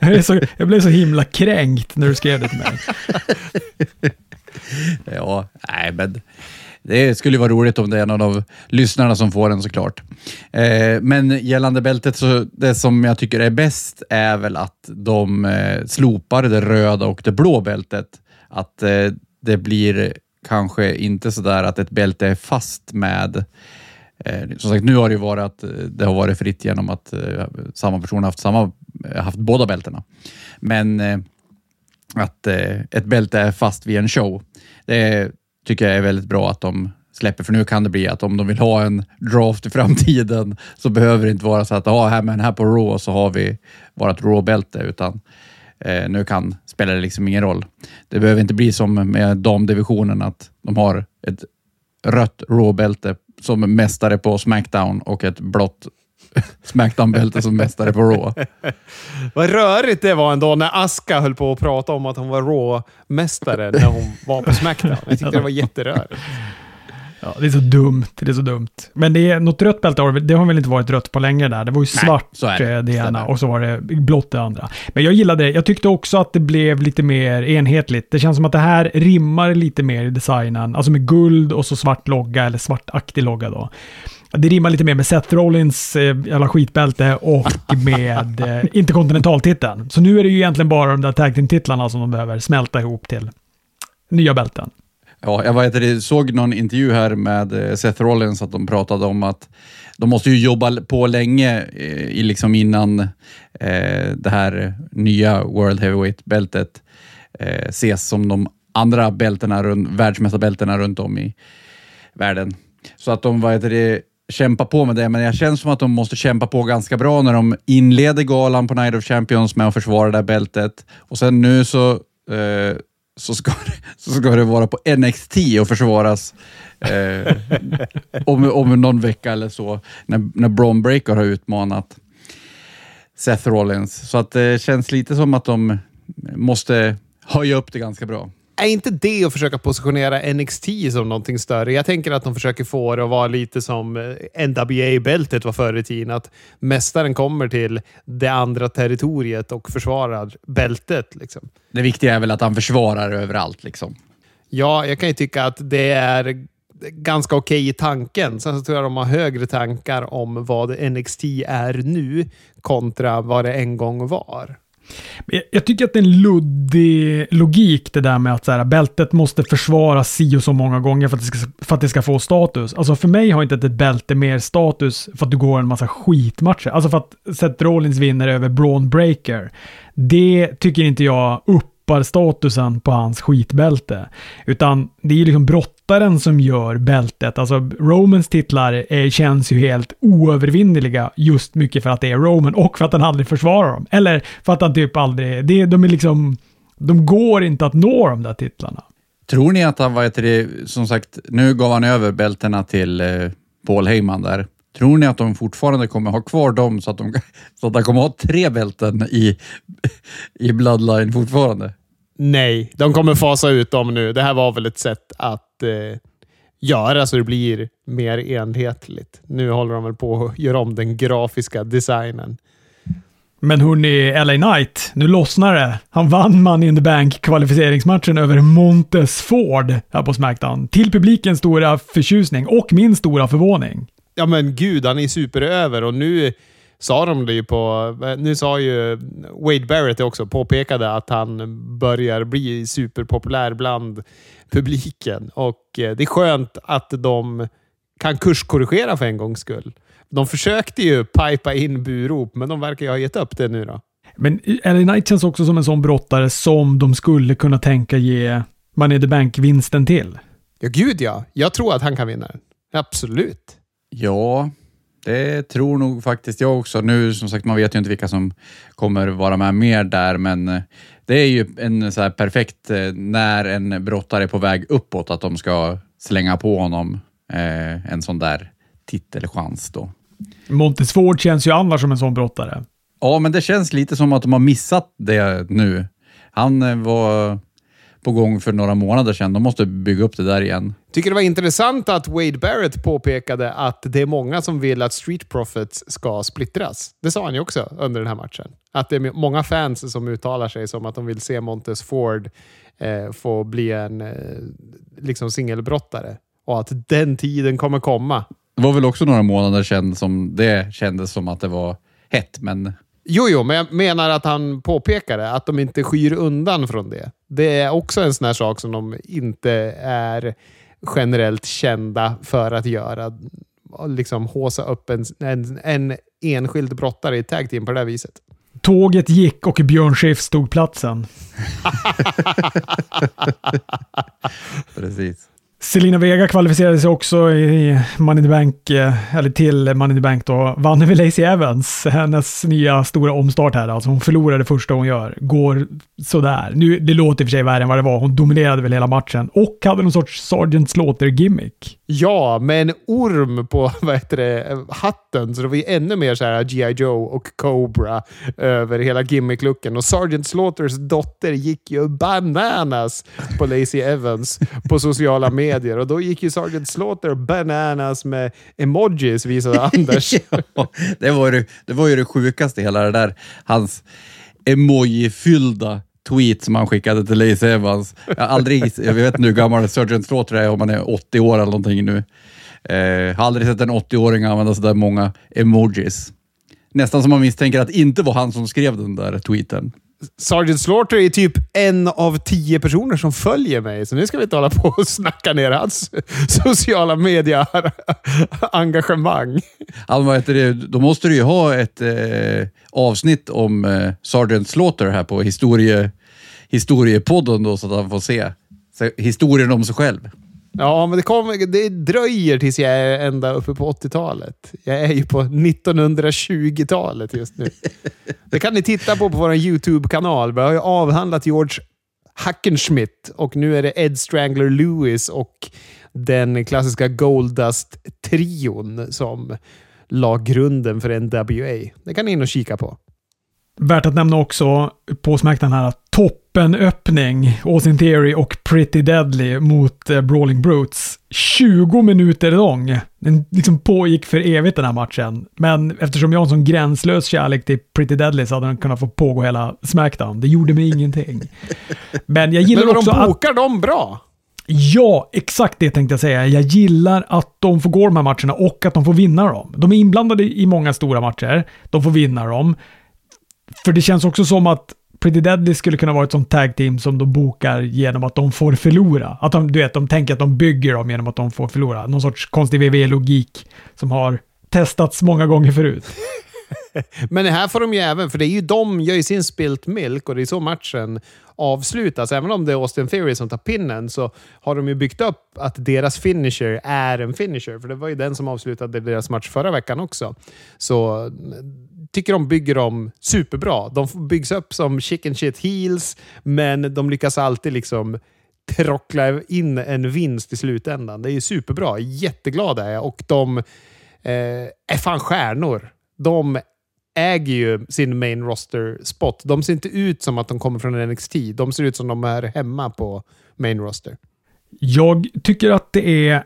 Jag, så, jag blev så himla kränkt när du skrev det till mig. Ja, nej men det skulle vara roligt om det är någon av lyssnarna som får den såklart. Eh, men gällande bältet, så det som jag tycker är bäst är väl att de eh, slopar det röda och det blå bältet. Att eh, det blir kanske inte så där att ett bälte är fast med eh, som sagt, nu har det ju varit att det har varit fritt genom att eh, samma person har haft, samma, haft båda bältena. Men att ett bälte är fast vid en show, det tycker jag är väldigt bra att de släpper, för nu kan det bli att om de vill ha en draft i framtiden (laughs) så behöver det inte vara så att ah, här, men här på Raw så har vi vårt Raw-bälte, utan eh, nu kan spelar det liksom ingen roll. Det behöver inte bli som med damdivisionen att de har ett rött Raw-bälte som mästare på Smackdown och ett blått (laughs) Smackdown-bälte som mästare på Raw. (laughs) Vad rörigt det var ändå när Aska höll på att prata om att hon var Raw-mästare när hon var på Smackdown. Jag tyckte det var jätterörigt. Ja, det är så dumt. Det är så dumt. Men det är något rött bälte, det har väl inte varit rött på länge där. Det var ju svart Nej, det. Eh, det ena och så var det blått det andra. Men jag gillade det. Jag tyckte också att det blev lite mer enhetligt. Det känns som att det här rimmar lite mer i designen. Alltså med guld och så svart logga, eller svartaktig logga då. Det rimmar lite mer med Seth Rollins eh, jävla skitbälte och (laughs) med eh, interkontinentaltiteln. Så nu är det ju egentligen bara de där tag team-titlarna som de behöver smälta ihop till nya bälten. Ja, jag vet, såg någon intervju här med eh, Seth Rollins att de pratade om att de måste ju jobba på länge i liksom innan eh, det här nya World Heavyweight-bältet eh, ses som de andra bältena, världsmästarbältena runt om i världen. Så att de vad heter det, kämpa på med det, men jag känns som att de måste kämpa på ganska bra när de inleder galan på Night of Champions med att försvara det här bältet. Och sen nu så, eh, så, ska, det, (laughs) så ska det vara på NXT och försvaras eh, om, om någon vecka eller så, när, när Bron Breaker har utmanat Seth Rollins. Så att det känns lite som att de måste höja upp det ganska bra är inte det att försöka positionera NXT som någonting större? Jag tänker att de försöker få det att vara lite som eh, NWA-bältet var förr i tiden. Att mästaren kommer till det andra territoriet och försvarar bältet. Liksom. Det viktiga är väl att han försvarar överallt. Liksom. Ja, jag kan ju tycka att det är ganska okej okay i tanken. Sen så tror jag de har högre tankar om vad NXT är nu kontra vad det en gång var. Jag tycker att det är en luddig logik det där med att så här, bältet måste försvaras si och så många gånger för att, det ska, för att det ska få status. Alltså för mig har inte ett bälte mer status för att du går en massa skitmatcher. Alltså för att Seth Rollins vinner över Braun Breaker. Det tycker inte jag upp toppar statusen på hans skitbälte. Utan det är ju liksom brottaren som gör bältet. Alltså Romans titlar är, känns ju helt oövervinneliga just mycket för att det är Roman och för att han aldrig försvarar dem. Eller för att han typ aldrig... Det, de är liksom... De går inte att nå de där titlarna. Tror ni att han, vad heter det, som sagt, nu gav han över bältena till eh, Paul Heyman där. Tror ni att de fortfarande kommer ha kvar dem så att de, (laughs) så att de kommer ha tre bälten i, i Bloodline fortfarande? Nej, de kommer fasa ut dem nu. Det här var väl ett sätt att eh, göra så det blir mer enhetligt. Nu håller de väl på att göra om den grafiska designen. Men hörni, LA Knight, nu lossnar det. Han vann Money in the Bank kvalificeringsmatchen över Montes Ford här på Smackdown. Till publikens stora förtjusning och min stora förvåning. Ja men gud, han är superöver och nu sa de det ju på... Nu sa ju Wade Barrett också, påpekade att han börjar bli superpopulär bland publiken. Och eh, det är skönt att de kan kurskorrigera för en gångs skull. De försökte ju pipa in burop, men de verkar ju ha gett upp det nu då. Men LA Knight känns också som en sån brottare som de skulle kunna tänka ge Money the Bank-vinsten till. Ja, gud ja. Jag tror att han kan vinna den. Absolut. Ja, det tror nog faktiskt jag också. Nu som sagt, man vet ju inte vilka som kommer vara med mer där, men eh, det är ju en så perfekt eh, när en brottare är på väg uppåt, att de ska slänga på honom eh, en sån där titelchans då. Montesford känns ju annars som en sån brottare. Ja, men det känns lite som att de har missat det nu. Han eh, var på gång för några månader sedan. De måste bygga upp det där igen. Tycker det var intressant att Wade Barrett påpekade att det är många som vill att Street Profits ska splittras. Det sa han ju också under den här matchen. Att det är många fans som uttalar sig som att de vill se Montes Ford eh, få bli en eh, liksom singelbrottare och att den tiden kommer komma. Det var väl också några månader sedan som det kändes som att det var hett, men Jo, jo, men jag menar att han påpekade att de inte skyr undan från det. Det är också en sån här sak som de inte är generellt kända för att göra. Liksom håsa upp en, en, en enskild brottare i tag team på det här viset. Tåget gick och Björn Skifs stod platsen. (laughs) Precis. Selina Vega kvalificerade sig också i Money in the Bank, eh, eller till Money in the Bank då. Vann över Lacey Evans, hennes nya stora omstart här. Alltså hon förlorade första hon gör. Går sådär. Nu, det låter i och för sig värre än vad det var. Hon dominerade väl hela matchen och hade någon sorts Sergeant Slaughter-gimmick. Ja, med en orm på (laughs) vad heter det, hatten, så det var ju ännu mer så här G.I. Joe och Cobra över hela gimmick-looken. Och Sergeant Slaughters dotter gick ju bananas på Lacey Evans på sociala medier. Och då gick ju Sergeant Slaughter bananas med emojis, visade (laughs) Anders. ja, det, var det, det var ju det sjukaste, hela det där. Hans emoji-fyllda tweet som han skickade till Lacey Evans. Jag, aldrig, jag vet inte hur gammal Sergeant Slaughter är, om han är 80 år eller någonting nu. Eh, har aldrig sett en 80-åring använda sådär många emojis. Nästan som man misstänker att det inte var han som skrev den där tweeten. Sergeant Slaughter är typ en av tio personer som följer mig, så nu ska vi inte hålla på och snacka ner hans sociala media-engagemang. Alltså, då måste du ju ha ett eh, avsnitt om eh, Sergeant Slaughter här på historie, historiepodden då, så att han får se så, historien om sig själv. Ja, men det, kom, det dröjer tills jag är ända uppe på 80-talet. Jag är ju på 1920-talet just nu. Det kan ni titta på på vår YouTube-kanal. Vi har ju avhandlat George Hackenschmidt och nu är det Ed Strangler Lewis och den klassiska Goldust-trion som la grunden för NWA. Det kan ni in och kika på. Värt att nämna också på Smackdown här att toppenöppning, Austin Theory och Pretty Deadly mot eh, Brawling Brutes. 20 minuter lång. Den liksom pågick för evigt den här matchen. Men eftersom jag har en sån gränslös kärlek till Pretty Deadly så hade den kunnat få pågå hela Smackdown. Det gjorde mig ingenting. Men jag gillar Men också de att... bokar dem bra. Ja, exakt det tänkte jag säga. Jag gillar att de får gå de här matcherna och att de får vinna dem. De är inblandade i många stora matcher. De får vinna dem. För det känns också som att Pretty Deadly skulle kunna vara ett sånt tag team som de bokar genom att de får förlora. Att de, du vet, de tänker att de bygger dem genom att de får förlora. Någon sorts konstig VV-logik som har testats många gånger förut. (laughs) Men här får de ju även, för det är ju de gör ju sin spilt milk och det är så matchen avslutas. Även om det är Austin Theory som tar pinnen så har de ju byggt upp att deras finisher är en finisher. För det var ju den som avslutade deras match förra veckan också. Så tycker de bygger dem superbra. De byggs upp som chicken shit heels, men de lyckas alltid liksom trockla in en vinst i slutändan. Det är superbra. Jätteglad är jag. Och de eh, är fan stjärnor. De äger ju sin main roster spot. De ser inte ut som att de kommer från NXT. De ser ut som de är hemma på main roster. Jag tycker att det är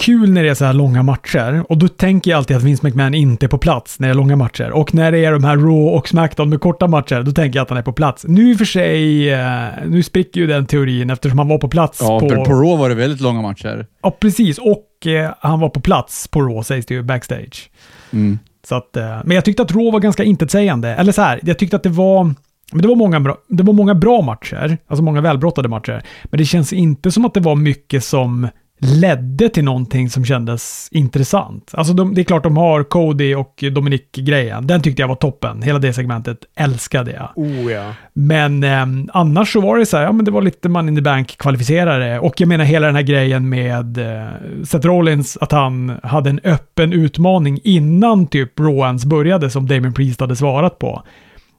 kul när det är så här långa matcher och då tänker jag alltid att Vince McMahon inte är på plats när det är långa matcher. Och när det är de här Raw och Smackdown med korta matcher, då tänker jag att han är på plats. Nu i och för sig, eh, nu spricker ju den teorin eftersom han var på plats Ja, på... på, på Raw var det väldigt långa matcher. Ja, precis. Och eh, han var på plats på Raw, sägs det ju, backstage. Mm. Så att, eh, men jag tyckte att Raw var ganska intetsägande. Eller så här, jag tyckte att det var... Men det var, många bra, det var många bra matcher, alltså många välbrottade matcher. Men det känns inte som att det var mycket som ledde till någonting som kändes intressant. Alltså de, det är klart de har Cody och Dominic-grejen. Den tyckte jag var toppen. Hela det segmentet älskade jag. Oh ja. Men eh, annars så var det så här, ja men det var lite Money in the Bank-kvalificerare. Och jag menar hela den här grejen med eh, Seth Rollins, att han hade en öppen utmaning innan typ Rowans började som Damien Priest hade svarat på.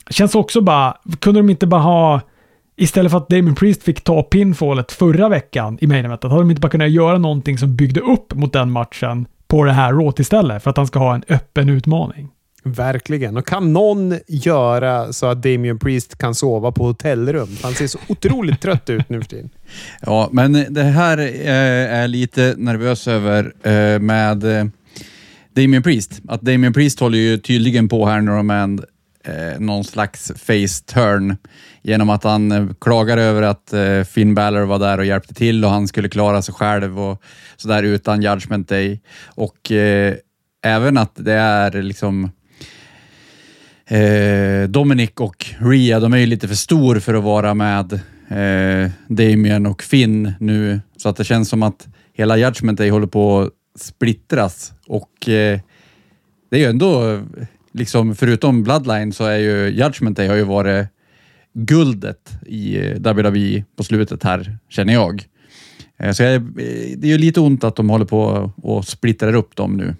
Känns också bara, kunde de inte bara ha Istället för att Damien Priest fick ta pinfallet förra veckan i main eventet, hade de inte bara kunnat göra någonting som byggde upp mot den matchen på det här Raw istället, för att han ska ha en öppen utmaning. Verkligen. Och kan någon göra så att Damien Priest kan sova på hotellrum? Han ser så otroligt trött ut nu för tiden. (laughs) Ja, men det här eh, är jag lite nervös över eh, med eh, Damien Priest. Att Damien Priest håller ju tydligen på här nu med eh, någon slags face turn genom att han eh, klagar över att eh, Finn Balor var där och hjälpte till och han skulle klara sig själv och sådär utan Judgment Day. Och eh, även att det är liksom eh, Dominic och Rhea, de är ju lite för stor för att vara med eh, Damien och Finn nu. Så att det känns som att hela Judgment Day håller på att splittras och eh, det är ju ändå, liksom förutom Bloodline så är ju Judgment Day har ju varit guldet i eh, WWE på slutet här, känner jag. Eh, Så jag, eh, det är ju lite ont att de håller på och splittrar upp dem nu.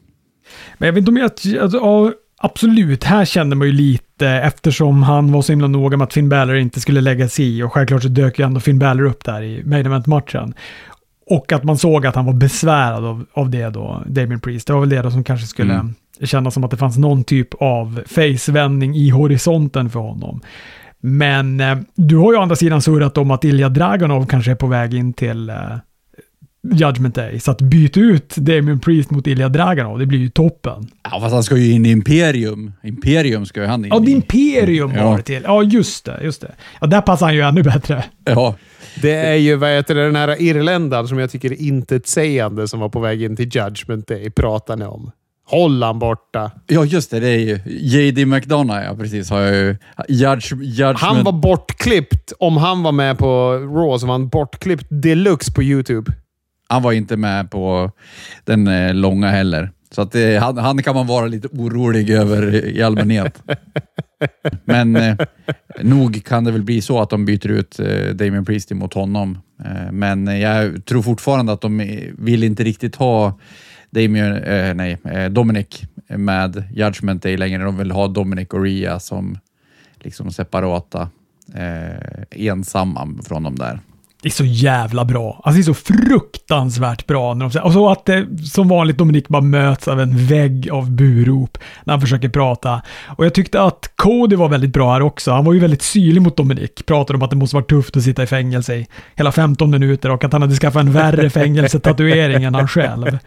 Men jag vet inte om jag... Alltså, ja, absolut, här kände man ju lite eftersom han var så himla noga med att Finn Balor inte skulle lägga sig i och självklart så dök ju ändå Finn Balor upp där i main event-matchen. Och att man såg att han var besvärad av, av det då, Damien Priest. Det var väl det då som kanske skulle Mm. Kännas som att det fanns någon typ av face-vändning i horisonten för honom. Men eh, du har ju å andra sidan surrat om att Ilja Dragunov kanske är på väg in till eh, Judgment Day. Så att byta ut Damien Priest mot Ilja Dragunov, det blir ju toppen. Ja, fast han ska ju in i Imperium. Imperium ska ju han in Ja, det i. Imperium Ja. var det till. Ja, just det. Just det. Ja, där passar han ju ännu bättre. Ja, Det är ju vad heter det, den här irländaren som jag tycker är intetsägande som var på väg in till Judgment Day pratar ni om. Håll han borta. ja, just det. Det är ju JD McDonough, ja precis. Har jag ju. Judge, judgment. Han var bortklippt. Om han var med på Raw så var han bortklippt deluxe på YouTube. han var inte med på den eh, långa heller. Så att, eh, han, han kan man vara lite orolig över i allmänhet. (laughs) Men eh, nog kan det väl bli så att de byter ut eh, Damien Priest mot honom. Eh, men eh, jag tror fortfarande att de vill inte riktigt ha Damien, eh, nej, eh, Dominic med Judgment Day längre. De vill ha Dominic och Ria som liksom separata, eh, ensamma från de där. Det är så jävla bra. Alltså det är så fruktansvärt bra. När de, och så att det som vanligt Dominik bara möts av en vägg av burop när han försöker prata. Och jag tyckte att Cody var väldigt bra här också. Han var ju väldigt syrlig mot Dominik. Pratade om att det måste vara tufft att sitta i fängelse i hela 15 minuter och att han hade skaffat en värre fängelsetatuering än han själv.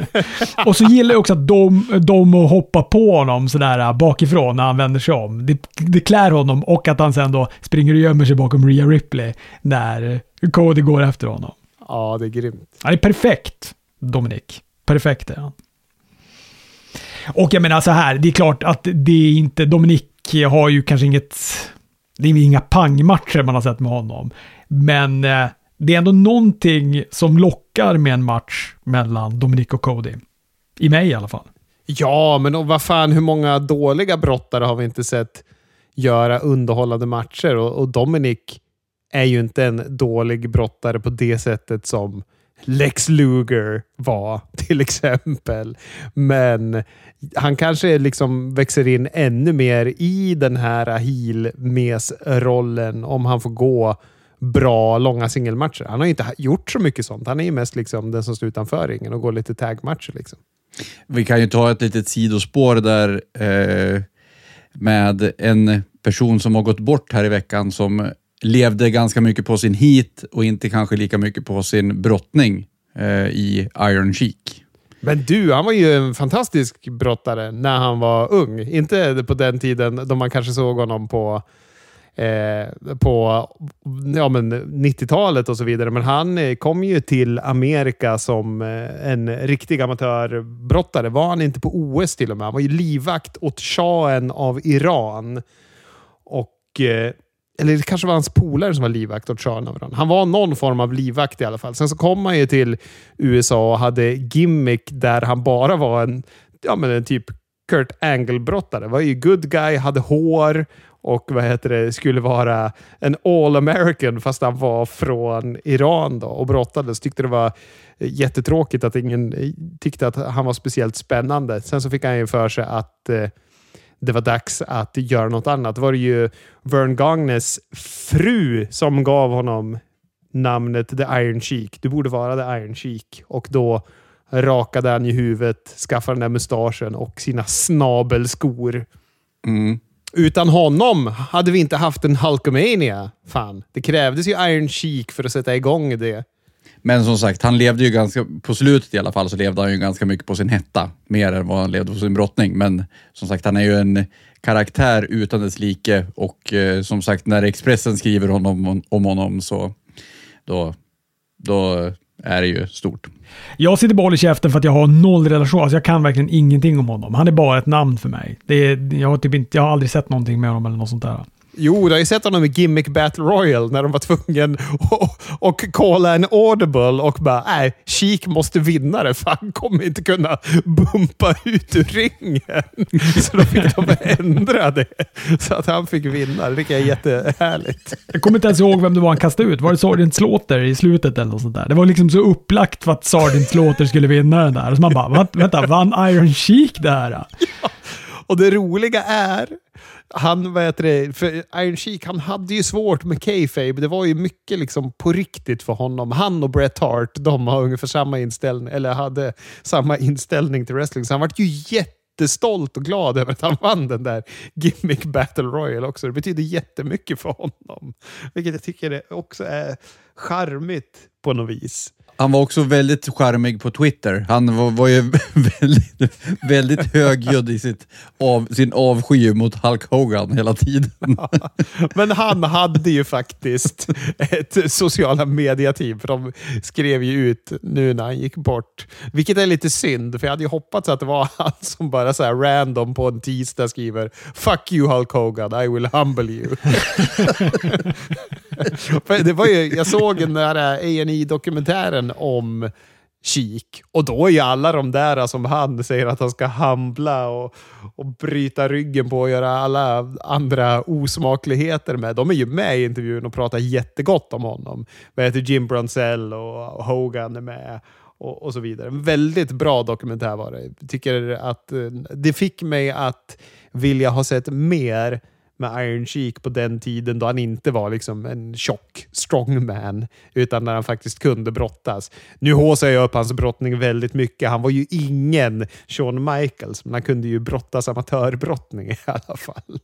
(laughs) och så gillar jag också att de, de hoppar på honom sådär äh, bakifrån när han vänder sig om. Det, det klär honom och att han sen då springer och gömmer sig bakom Rhea Ripley när Cody går efter honom. Ja, det är grymt. Han är perfekt, Dominik. Perfekt är han. Och jag menar så här, det är klart att det är inte, Dominik har ju kanske inget, det är inga pangmatcher man har sett med honom. Men eh, det är ändå någonting som lockar med en match mellan Dominik och Cody. I mig i alla fall. Ja, men vad fan, hur många dåliga brottare har vi inte sett göra underhållande matcher? Och, och Dominic är ju inte en dålig brottare på det sättet som Lex Luger var (laughs) till exempel. Men han kanske liksom växer in ännu mer i den här heel-mes-rollen om han får gå bra, långa singelmatcher. Han har inte gjort så mycket sånt. Han är ju mest liksom den som står utanför ringen och går lite tagmatcher. Liksom. Vi kan ju ta ett litet sidospår där eh, med en person som har gått bort här i veckan som levde ganska mycket på sin hit och inte kanske lika mycket på sin brottning eh, i Iron Sheik. Men du, han var ju en fantastisk brottare när han var ung. Inte på den tiden då man kanske såg honom på eh, på ja, 90-talet och så vidare. Men han eh, kom ju till Amerika som eh, en riktig amatörbrottare. Var han inte på OS till och med? Han var ju livvakt åt shahen av Iran. Och eh, eller det kanske var hans polare som var livvakt åt shahen. Han var någon form av livvakt i alla fall. Sen så kom han ju till USA och hade gimmick där han bara var en, ja, men en typ Kurt Angle-brottare. Var ju good guy, hade hår och vad heter det, skulle vara en all American fast han var från Iran då och brottades. Tyckte det var jättetråkigt att ingen eh, tyckte att han var speciellt spännande. Sen så fick han ju för sig att eh, det var dags att göra något annat. Det var det ju Vern Gagnes fru som gav honom namnet The Iron Sheik. Du borde vara The Iron Sheik. Och då rakade han i huvudet, skaffade den där mustaschen och sina snabelskor. Mm. Utan honom hade vi inte haft en Hulkamania. Fan, det krävdes ju Iron Sheik för att sätta igång det. Men som sagt, han levde ju ganska, på slutet i alla fall, så levde han ju ganska mycket på sin hetta. Mer än vad han levde på sin brottning. Men som sagt, han är ju en karaktär utan dess like och eh, som sagt, när Expressen skriver honom, om honom så då, då är det ju stort. Jag sitter boll i käften för att jag har noll relation. Alltså jag kan verkligen ingenting om honom. Han är bara ett namn för mig. Det är, jag, har typ inte, jag har aldrig sett någonting med honom eller något sånt där. Jo, du har ju sett honom i Gimmick Battle Royal när de var tvungna att calla en audible och bara nej, Sheik måste vinna det för han kommer inte kunna bumpa ut ur ringen. (laughs) Så då fick de ändra det så att han fick vinna. Det tycker jag är jättehärligt. Jag kommer inte ens ihåg vem det var han kastade ut. Var det Sergeant Slaughter i slutet eller något sånt där? Det var liksom så upplagt för att Sergeant Slaughter skulle vinna den där. Så man bara, vänta, vann Iron Sheik det här? (laughs) Ja. Och det roliga är han, vad heter det, för Iron Sheik, han hade ju svårt med Kayfabe. Det var ju mycket liksom på riktigt för honom. Han och Bret Hart, de har ungefär samma inställning, eller hade samma inställning till wrestling. Så han var ju jättestolt och glad över att han vann den där Gimmick Battle Royal också. Det betyder jättemycket för honom. Vilket jag tycker också är charmigt på något vis. Han var också väldigt charmig på Twitter. Han var, var ju (laughs) väldigt, väldigt högljudd i sitt av, sin avsky mot Hulk Hogan hela tiden. (laughs) Men han hade ju faktiskt ett sociala mediateam, för de skrev ju ut nu när han gick bort. Vilket är lite synd, för jag hade ju hoppats att det var (laughs) han som bara så random på en tisdag skriver “Fuck you Hulk Hogan, I will humble you”. (laughs) det var ju, jag såg den där ani dokumentären om Kik. Och då är ju alla de där som han säger att han ska hambla och, och bryta ryggen på och göra alla andra osmakligheter med. De är ju med i intervjun och pratar jättegott om honom. Vad heter Jim Brunzell och Hogan är med och, och så vidare. En väldigt bra dokumentär var det. Tycker att eh, det fick mig att vilja ha sett mer med Iron Sheik på den tiden då han inte var liksom en tjock strongman, utan när han faktiskt kunde brottas. Nu håsar jag upp hans brottning väldigt mycket. Han var ju ingen Shawn Michaels, men han kunde ju brottas amatörbrottning i alla fall.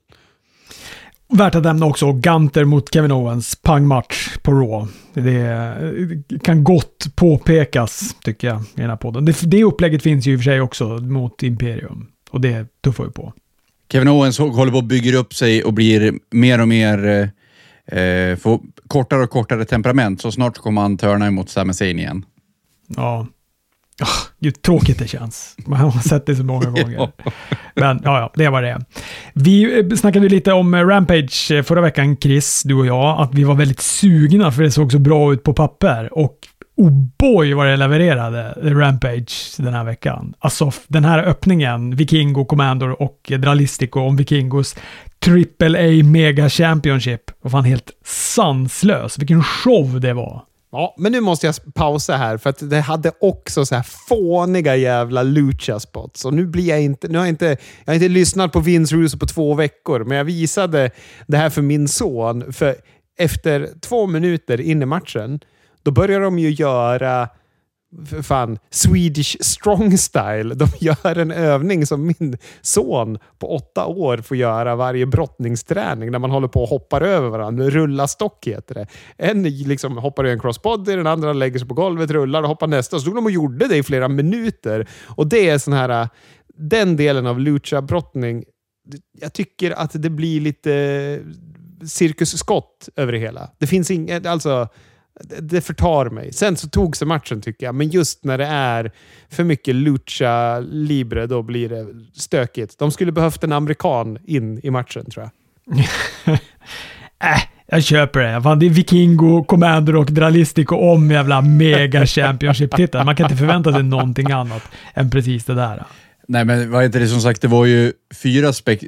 Värt att nämna också Gunter mot Kevin Owens pangmatch på Raw. Det kan gott påpekas, tycker jag, i den här podden. Det, det upplägget finns ju i och för sig också mot Imperium. Och det tuffar ju på. Kevin Owens håller på att bygga upp sig och blir mer och mer... Eh, får kortare och kortare temperament, så snart kommer han törna emot Sami Zayn igen. Ja. Oh, gud, tråkigt det känns. Man har sett det så många (laughs) gånger. Men ja, ja, det var det Vi snackade lite om Rampage förra veckan, Chris, du och jag, att vi var väldigt sugna för det såg så bra ut på papper. Och oh boy vad det levererade eh, Rampage den här veckan. Alltså den här öppningen, Vikingo, Commander och Dralistico om Vikingos Triple A Mega Championship var fan helt sanslös. Vilken show det var. Ja, men nu måste jag pausa här för att det hade också så här fåniga jävla lucha spots. Och nu blir jag inte, nu har jag inte, jag har inte lyssnat på Vince Russo på två veckor, men jag visade det här för min son. För efter två minuter in i matchen då börjar de ju göra fan, Swedish strong style. De (laughs) gör en övning som min son på åtta år får göra varje brottningsträning när man håller på och hoppar över varandra. Rulla stock heter det. En liksom hoppar i en crossbody, den andra lägger sig på golvet, rullar och hoppar nästa. Så stod de och gjorde det i flera minuter. Och det är sån här, äh, den delen av lucha-brottning. Jag tycker att det blir lite cirkusskott över det hela. Det finns inget, alltså det förtar mig. Sen så tog sig matchen tycker jag, men just när det är för mycket lucha libre, då blir det stökigt. De skulle behövt en amerikan in i matchen tror jag. (laughs) äh, jag köper det. Fan, det är Vikingo, Commander och Dralistico om jävla mega Championship-titeln. Man kan inte förvänta sig någonting annat än precis det där. Nej, men vad heter det som sagt, det var ju fyra spek...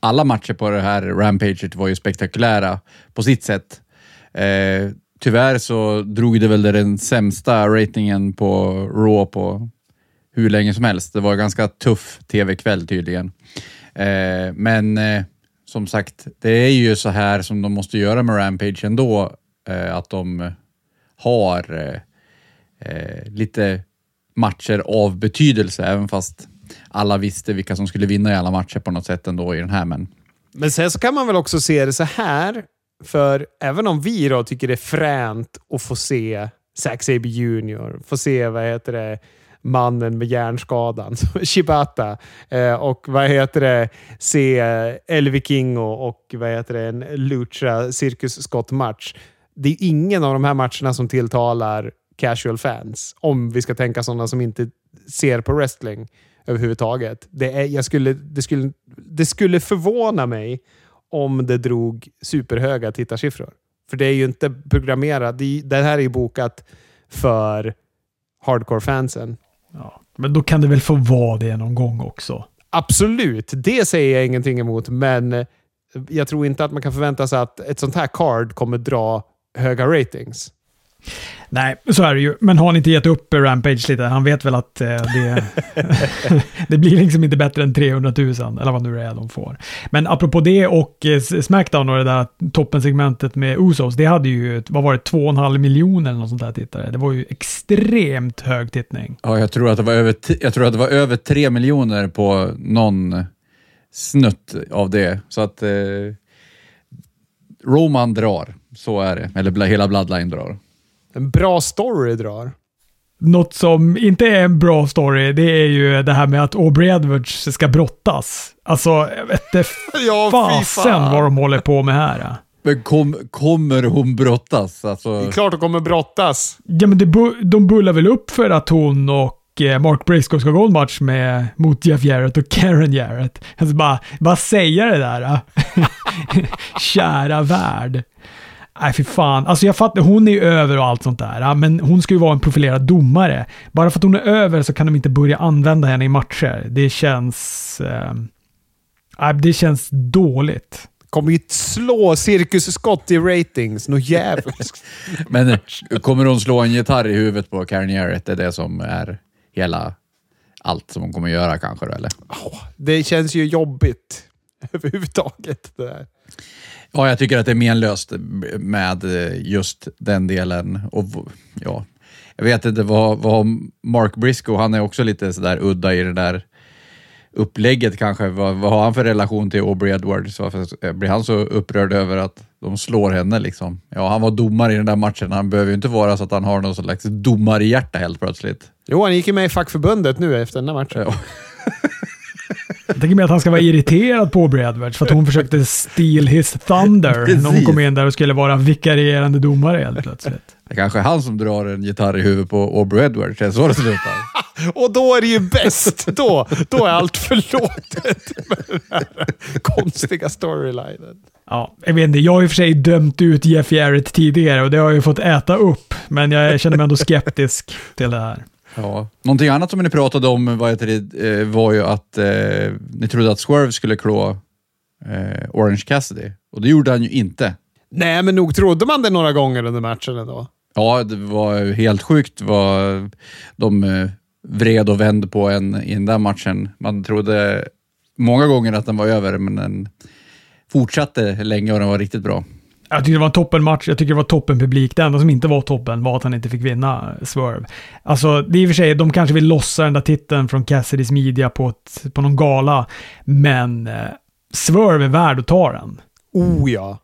Alla matcher på det här Rampaget var ju spektakulära på sitt sätt. Eh, tyvärr så drog det väl den sämsta ratingen på Raw på hur länge som helst. Det var en ganska tuff tv-kväll tydligen. Eh, men eh, som sagt, det är ju så här som de måste göra med Rampage ändå, eh, att de har eh, eh, lite matcher av betydelse, även fast alla visste vilka som skulle vinna i alla matcher på något sätt ändå i den här. Men, men sen så kan man väl också se det så här för även om vi då tycker det är fränt att få se Zack Sabre Jr, få se vad heter det, mannen med hjärnskadan, (laughs) Shibata, eh, och vad heter det, se El Vikingo och vad heter det, en lucha cirkusskottmatch. Det är ingen av de här matcherna som tilltalar casual fans, om vi ska tänka sådana som inte ser på wrestling överhuvudtaget. Det, är, jag skulle, det, skulle, det skulle förvåna mig om det drog superhöga tittarsiffror. För det är ju inte programmerat. Det här är ju bokat för hardcore-fansen. Ja, men då kan det väl få vara det någon gång också? Absolut, det säger jag ingenting emot, men jag tror inte att man kan förvänta sig att ett sånt här card kommer dra höga ratings. Nej, så är det ju. Men har han inte gett upp Rampage lite? Han vet väl att eh, det, (laughs) (laughs) det blir liksom inte bättre än 300 000, eller vad nu det är de får. Men apropå det och eh, Smackdown och det där toppensegmentet med Usos, det hade ju, vad var det, 2,5 miljoner eller något sånt där tittare. Det var ju extremt hög tittning. Ja, jag tror att det var över, jag tror att det var över 3 miljoner på någon snutt av det. Så att eh, Roman drar, så är det. Eller hela Bloodline drar en bra story drar. Något som inte är en bra story, det är ju det här med att Aubrey Edwards ska brottas. Alltså, jag vet (laughs) ja, fasen vad de håller på med här. Men kom, kommer hon brottas? Alltså... Det är klart hon kommer brottas. Ja, men det, de bullar väl upp för att hon och eh, Mark Briscoe ska gå en match med, mot Jeff Jarrett och Karen Jarrett. Alltså bara, bara säga det där. (laughs) Kära värld. Nej, fy fan. Alltså jag fattar, hon är ju över och allt sånt där. Men hon ska ju vara en profilerad domare. Bara för att hon är över så kan de inte börja använda henne i matcher. Det känns... Eh, det känns dåligt. Kommer ju slå cirkusskott i ratings. Något jävligt. (laughs) Men eh, kommer hon slå en gitarr i huvudet på Karen Jarrett? Det är det som är hela allt som hon kommer göra kanske då, eller? Oh, det känns ju jobbigt. (laughs) överhuvudtaget. Det där. Ja, jag tycker att det är menlöst med eh, just den delen. Och, ja, jag vet inte vad, vad Mark Briscoe, han är också lite sådär udda i det där upplägget kanske. Vad, vad har han för relation till Aubrey Edwards? Varför blir han så upprörd över att de slår henne liksom? Ja, han var domare i den där matchen. Han behöver ju inte vara så att han har någon slags domarhjärta helt plötsligt. Jo, han gick ju med i fackförbundet nu efter den där matchen. Ja. (laughs) Jag tänker mig att han ska vara irriterad på Aubrey Edwards för att hon försökte steal his thunder Precis. när hon kom in där och skulle vara vikarierande domare helt plötsligt. Det kanske är han som drar en gitarr i huvudet på Aubrey Edwards. Det är så det slutar. (laughs) Och då är det ju bäst. Då, då är allt förlåtet med den här konstiga storylinen. Ja, jag vet inte, jag har i och för sig dömt ut Jeff Jarrett tidigare och det har jag ju fått äta upp, men jag känner mig ändå skeptisk till det här. Ja. Någonting annat som ni pratade om vad heter det, eh, var ju att eh, ni trodde att Swerve skulle klå eh, Orange Cassidy. Och det gjorde han ju inte. Nej, men nog trodde man det några gånger under matchen ändå. Ja, det var ju helt sjukt vad de eh, vred och vände på en i den där matchen. Man trodde många gånger att den var över, men den fortsatte länge och den var riktigt bra. Jag tycker det var en toppenmatch, jag tycker det var toppen publik. Det enda som inte var toppen var att han inte fick vinna Swerve. Alltså, det är i och för sig, de kanske vill lossa den där titeln från Cassidys media på, ett, på någon gala, men eh, Swerve är värd att ta den. Oh ja.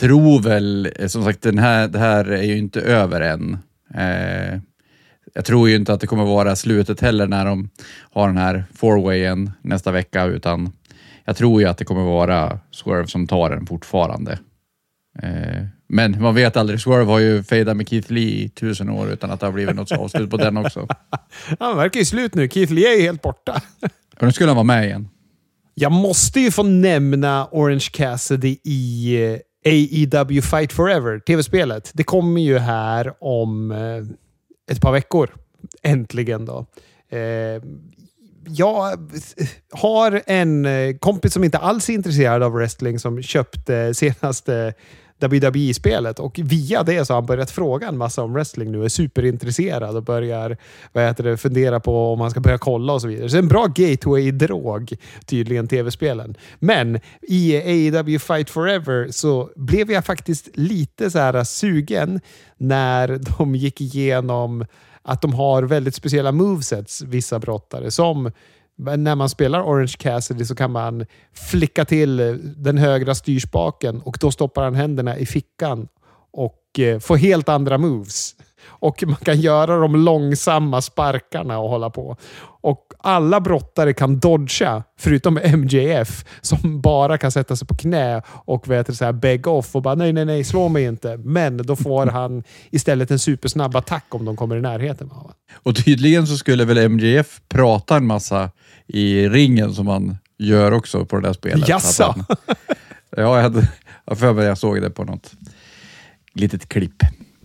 tror väl, eh, som sagt, den här, det här är ju inte över än. Eh, jag tror ju inte att det kommer vara slutet heller när de har den här fourwayen nästa vecka, utan jag tror ju att det kommer vara Swerve som tar den fortfarande. Eh, men man vet aldrig. Swerve har ju fejdat med Keith Lee i tusen år utan att det har blivit något (laughs) avslut på den också. Han verkar ju slut nu. Keith Lee är ju helt borta. (laughs) Och nu skulle han vara med igen. Jag måste ju få nämna Orange Cassidy i eh, AEW Fight Forever, tv-spelet. Det kommer ju här om eh, ett par veckor. Äntligen då. Jag har en kompis som inte alls är intresserad av wrestling som köpte senaste WWE-spelet och via det så har han börjat fråga en massa om wrestling nu. Är superintresserad och börjar vad heter det, fundera på om han ska börja kolla och så vidare. Så en bra gateway-drog tydligen tv-spelen. Men i AEW Fight Forever så blev jag faktiskt lite så här sugen när de gick igenom att de har väldigt speciella movesets, vissa brottare. Som när man spelar Orange Cassidy så kan man flicka till den högra styrspaken och då stoppar han händerna i fickan och eh, får helt andra moves. Och man kan göra de långsamma sparkarna och hålla på. Och alla brottare kan dodga, förutom MJF, som bara kan sätta sig på knä och vet du, så här, beg off och bara nej, nej, nej, slå mig inte. Men då får (laughs) han istället en supersnabb attack om de kommer i närheten. Och tydligen så skulle väl MJF prata en massa i ringen som han gör också på det där spelet. Jaså? Ja, jag hade för mig jag såg det på något litet klipp.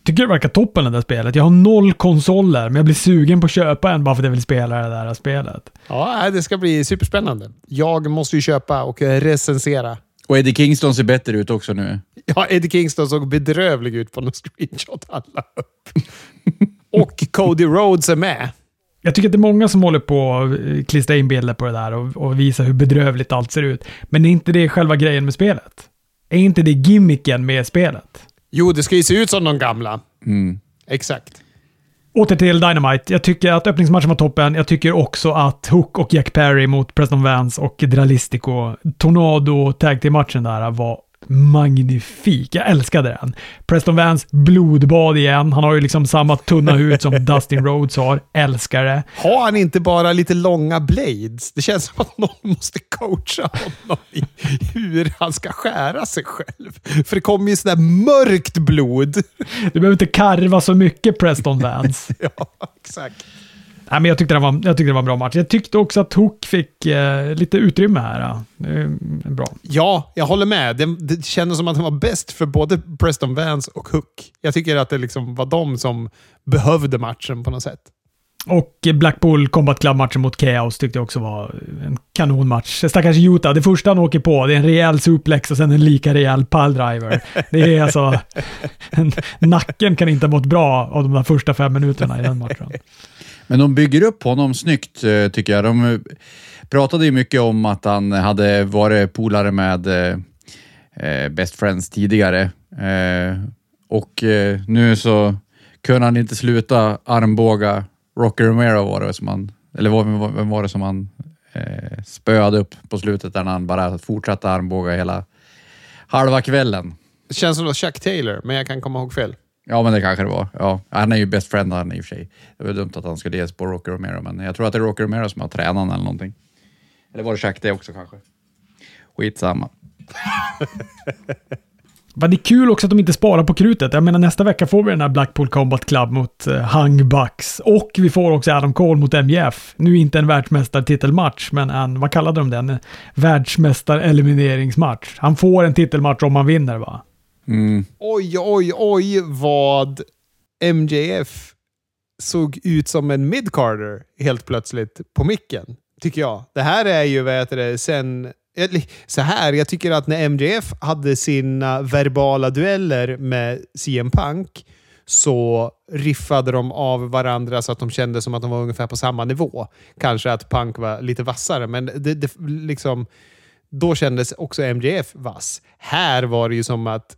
Tycker det verkar toppen det där spelet. Jag har noll konsoler, men jag blir sugen på att köpa en bara för att jag vill spela det där spelet. Ja, det ska bli superspännande. Jag måste ju köpa och recensera. Och Eddie Kingston ser bättre ut också nu. (laughs) Ja, Eddie Kingston såg bedrövlig ut på någon screenshot han la upp. (laughs) Och Cody Rhodes är med. Jag tycker att det är många som håller på att klistra in bilder på det där och, och visa hur bedrövligt allt ser ut. Men är inte det själva grejen med spelet? Är inte det gimmicken med spelet? Jo, det ska ju se ut som de gamla. Mm. Exakt. Åter till Dynamite. Jag tycker att öppningsmatchen var toppen. Jag tycker också att Hook och Jack Perry mot Preston Vance och Dralistico, Tornado tag till matchen där var magnifik. Jag älskade den. Preston Vance blodbad igen. Han har ju liksom samma tunna hud som (laughs) Dustin Rhodes har. Älskar det. Har han inte bara lite långa blades? Det känns som att någon måste coacha honom i hur han ska skära sig själv. För det kommer ju sådär mörkt blod. Du behöver inte karva så mycket Preston Vance. (laughs) Ja, exakt. Nej, men jag, tyckte det var, jag tyckte det var en bra match. Jag tyckte också att Hook fick eh, lite utrymme här. Det är bra. Ja, jag håller med. Det, det kändes som att han var bäst för både Preston Vance och Hook. Jag tycker att det liksom var de som behövde matchen på något sätt. Och Blackpool Combat Club-matchen mot Chaos tyckte jag också var en kanonmatch. Stackars Utah, det första han åker på, det är en rejäl suplex och sen en lika rejäl piledriver. Det är alltså... (laughs) nacken kan inte ha mått bra av de där första fem minuterna i den matchen. Men de bygger upp honom snyggt eh, tycker jag. De eh, pratade ju mycket om att han hade varit polare med eh, eh, Best Friends tidigare. Eh, och eh, nu så kunde han inte sluta armbåga Rocky Romero var det som han, eller vem var det som han eh, spöade upp på slutet där han bara fortsatte armbåga hela halva kvällen. Det känns som Chuck Taylor, men jag kan komma ihåg fel. Ja, men det kanske det var. Ja, han är ju best friend han i och för sig. Det var dumt att han skulle ges på Rocky Romero, men jag tror att det är Rocky Romero som har tränat eller någonting. Eller var det Jack det också kanske? Skitsamma. (laughs) Men det är kul också att de inte sparar på krutet. Jag menar nästa vecka får vi den här Blackpool Combat Club mot uh, Hung Bucks. Och vi får också Adam Cole mot MJF. Nu inte en världsmästartitelmatch, men en, vad kallade de den? Världsmästarelimineringsmatch. Han får en titelmatch om han vinner va? Mm. Oj, oj, oj vad MJF såg ut som en midcarder helt plötsligt på micken. Tycker jag. Det här är ju, vad heter det, sen eh, så här, jag tycker att när MJF hade sina verbala dueller med CM Punk så riffade de av varandra så att de kände som att de var ungefär på samma nivå. Kanske att Punk var lite vassare, men det, det, liksom, då kändes också MJF vass. Här var det ju som att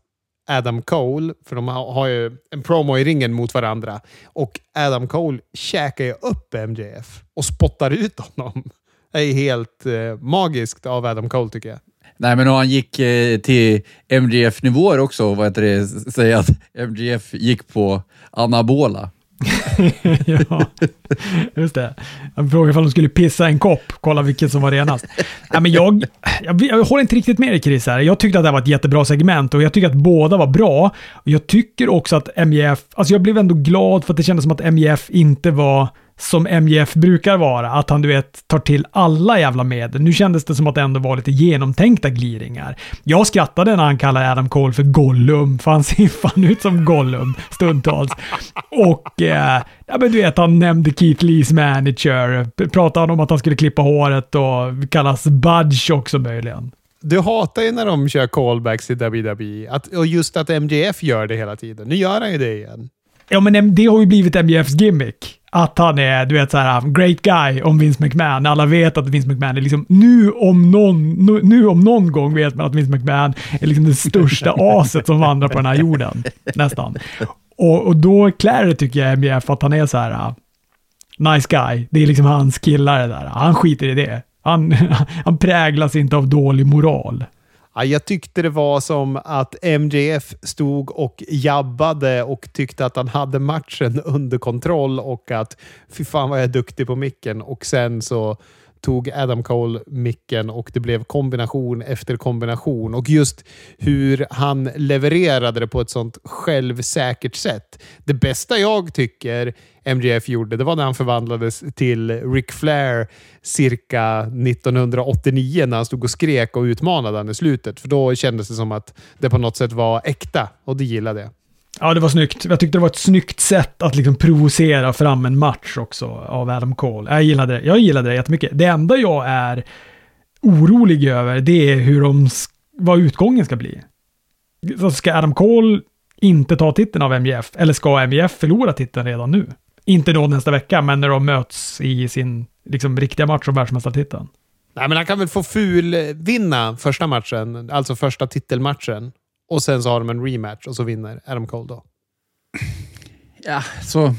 Adam Cole, för de har ju en promo i ringen mot varandra, och Adam Cole käkar ju upp MJF och spottar ut honom Det är helt eh, magiskt av Adam Cole tycker jag. Nej, men han gick eh, till MJF-nivåer också, vad heter det, säga att MJF gick på anabola ja, just det. Jag frågade om de skulle pissa en kopp, kolla vilket som var renast. Nej, men jag, jag, jag håller inte riktigt med dig Chris här. Jag tyckte att det här var ett jättebra segment och jag tycker att båda var bra. Jag tycker också att MJF, alltså jag blev ändå glad för att det kändes som att MJF inte var som MJF brukar vara, att han du vet tar till alla jävla medel. Nu kändes det som att det ändå var lite genomtänkta gliringar. Jag skrattade när han kallade Adam Cole för Gollum, för han (laughs) ser fan ut som Gollum stundtals. Och eh, ja, men du vet, han nämnde Keith Lees manager, pratade om att han skulle klippa håret och kallas Budge också möjligen. Du hatar ju när de kör callbacks i WWE. Att, och just att MJF gör det hela tiden. Nu gör han ju det igen. Ja, men det har ju blivit MJFs gimmick att han är, du vet, så här, great guy om Vince McMahon. Alla vet att Vince McMahon är liksom, nu om någon, nu, nu om någon gång vet man att Vince McMahon är liksom det största (laughs) aset som vandrar på den här jorden. Nästan. Och, och då klär det, tycker jag, MJF att han är så här, uh, nice guy. Det är liksom hans killar det där. Han skiter i det. Han, (laughs) han präglas inte av dålig moral. Ja, jag tyckte det var som att MJF stod och jabbade och tyckte att han hade matchen (laughs) under kontroll och att fy fan vad jag är duktig på micken. Och sen så tog Adam Cole micken och det blev kombination efter kombination. Och just hur han levererade det på ett sånt självsäkert sätt. Det bästa jag tycker MGF gjorde, det var när han förvandlades till Ric Flair cirka 1989 när han stod och skrek och utmanade han i slutet. För då kändes det som att det på något sätt var äkta och det gillade jag. Ja, det var snyggt. Jag tyckte det var ett snyggt sätt att liksom provocera fram en match också av Adam Cole. Jag gillade det. Jag gillade det jättemycket. Det enda jag är orolig över, det är hur de, vad utgången ska bli. Så ska Adam Cole inte ta titeln av MJF? Eller ska MJF förlora titeln redan nu? Inte då nästa vecka, men när de möts i sin liksom, riktiga match om världsmästartiteln. Nej, men han kan väl få ful vinna första matchen, alltså första titelmatchen. Och sen så har de en rematch och så vinner Adam Cole då. Ja, så...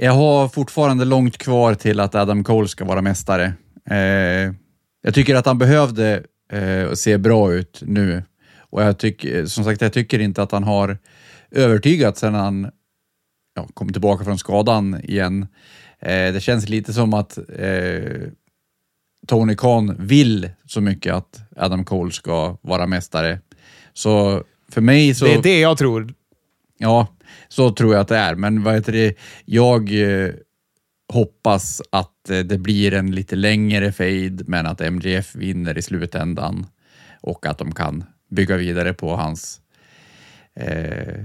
Jag har fortfarande långt kvar till att Adam Cole ska vara mästare. Eh, jag tycker att han behövde eh, se bra ut nu. Och jag tycker, som sagt, jag tycker inte att han har övertygat sedan han ja, kom tillbaka från skadan igen. Eh, det känns lite som att eh, Tony Khan vill så mycket att Adam Cole ska vara mästare så för mig så... Det är det jag tror. Ja, så tror jag att det är. Men vad heter det? Jag eh, hoppas att eh, det blir en lite längre fade, men att MGF vinner i slutändan och att de kan bygga vidare på hans eh,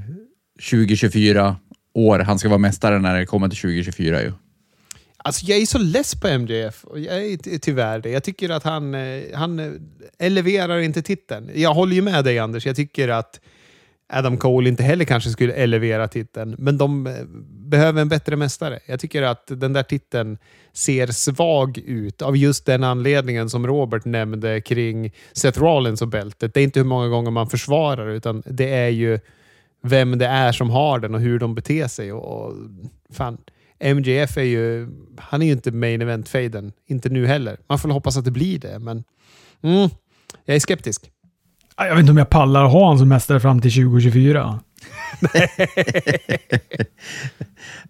2024 år. Han ska vara mästare när det kommer till 2024 ju. Alltså jag är så less på MJF. Och jag är tyvärr det. Jag tycker att han, eh, han eh, eleverar inte titeln. Jag håller ju med dig Anders. Jag tycker att Adam Cole inte heller kanske skulle elevera titeln. Men de eh, behöver en bättre mästare. Jag tycker att den där titeln ser svag ut av just den anledningen som Robert nämnde kring Seth Rollins och bältet. Det är inte hur många gånger man försvarar utan det är ju vem det är som har den och hur de beter sig. Och, och fan, MJF är ju, han är ju inte main event-faden. Inte nu heller. Man får hoppas att det blir det, men mm, jag är skeptisk. Jag vet inte om jag pallar ha honom som mästare fram till 2024.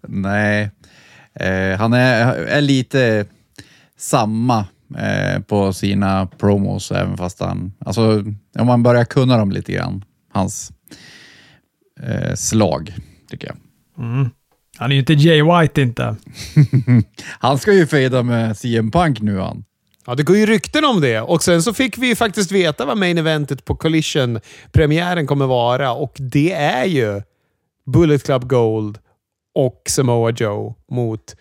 (laughs) Nej, eh, han är, är lite samma eh, på sina promos, även fast han... Alltså, om man börjar kunna dem lite grann, hans eh, slag, tycker jag. Mm. Han är ju inte Jay White inte. (laughs) han ska ju fejda med CM Punk nu han. Ja, det går ju rykten om det. Och sen så fick vi faktiskt veta vad main eventet på Collision-premiären kommer vara och det är ju Bullet Club Gold och Samoa Joe mot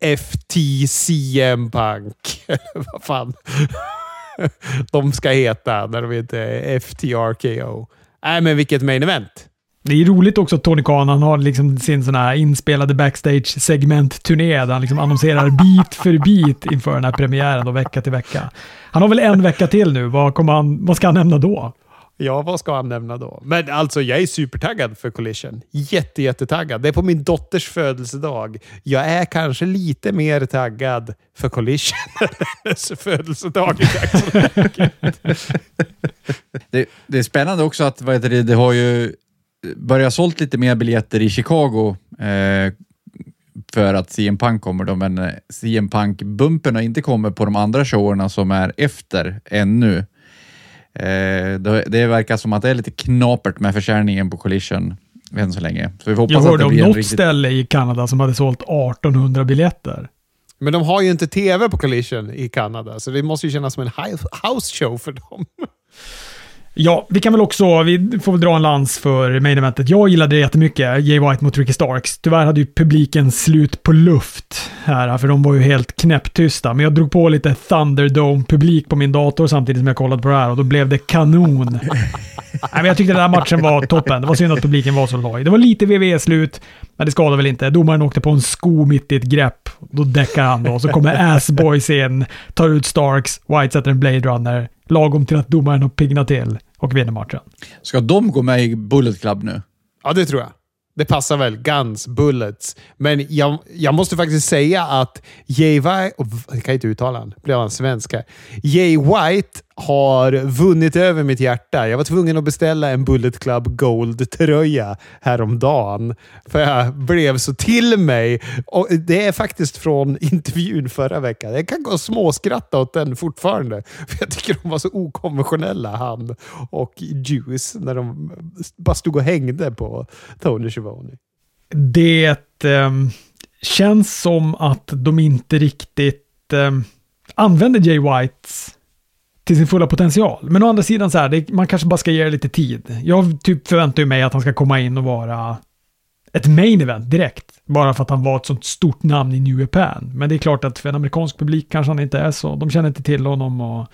FTCM Punk. (laughs) vad fan (laughs) de ska heta när de inte är FTRKO. Nej, men vilket main event. Det är roligt också att Tony Khan han har liksom sin sån här inspelade backstage-segment-turné där han liksom annonserar bit för bit inför den här premiären och vecka till vecka. Han har väl en vecka till nu. Vad, kommer han, vad ska han nämna då? Ja, vad ska han nämna då? Men alltså, jag är supertaggad för Collision. Jätte, jättetaggad. Det är på min dotters födelsedag. Jag är kanske lite mer taggad för Collision än hennes födelsedag (laughs) det, det är spännande också att vad heter det, det har ju börjat sålt lite mer biljetter i Chicago eh, för att CM Punk kommer då, men eh, CM Punk-bumpen har inte kommit på de andra showerna som är efter ännu. Eh, det verkar som att det är lite knapert med försäljningen på Collision än så länge. Så vi hoppas Jag hörde om något riktigt... ställe i Kanada som hade sålt 1800 biljetter. Men de har ju inte tv på Collision i Kanada, så det måste ju kännas som en house show för dem. Ja, vi kan väl också, vi får väl dra en lans för main eventet. Jag gillade det jättemycket, Jay White mot Ricky Starks. Tyvärr hade ju publiken slut på luft här, för de var ju helt knäpptysta. Men jag drog på lite Thunderdome-publik på min dator samtidigt som jag kollade på det här och då blev det kanon. (laughs) Nej, men jag tyckte den här matchen var toppen. Det var synd att publiken var så loj. Det var lite WWE-slut, men det skadade väl inte. Domaren åkte på en sko mitt i ett grepp. Då däckar han då. Så kommer Assboys in, tar ut Starks, White sätter en Blade Runner. Lagom till att domaren har piggnat till och vinner matchen. Ska de gå med i Bullet Club nu? Ja, det tror jag. Det passar väl. Guns, bullets. Men jag, jag måste faktiskt säga att Jay White... Jag kan inte uttala honom. Blev han svensk här? Jay White har vunnit över mitt hjärta. Jag var tvungen att beställa en Bullet Club Gold-tröja häromdagen. För jag blev så till mig. Och det är faktiskt från intervjun förra veckan. Jag kan gå och småskratta åt den fortfarande. För Jag tycker de var så okonventionella, han och Juice, när de bara stod och hängde på Tony Schiavone. Det eh, känns som att de inte riktigt eh, använder Jay Whites till sin fulla potential. Men å andra sidan så här, det, man kanske bara ska ge det lite tid. Jag typ förväntar mig att han ska komma in och vara ett main event direkt. Bara för att han var ett sånt stort namn i New Japan. Men det är klart att för en amerikansk publik kanske han inte är så. De känner inte till honom och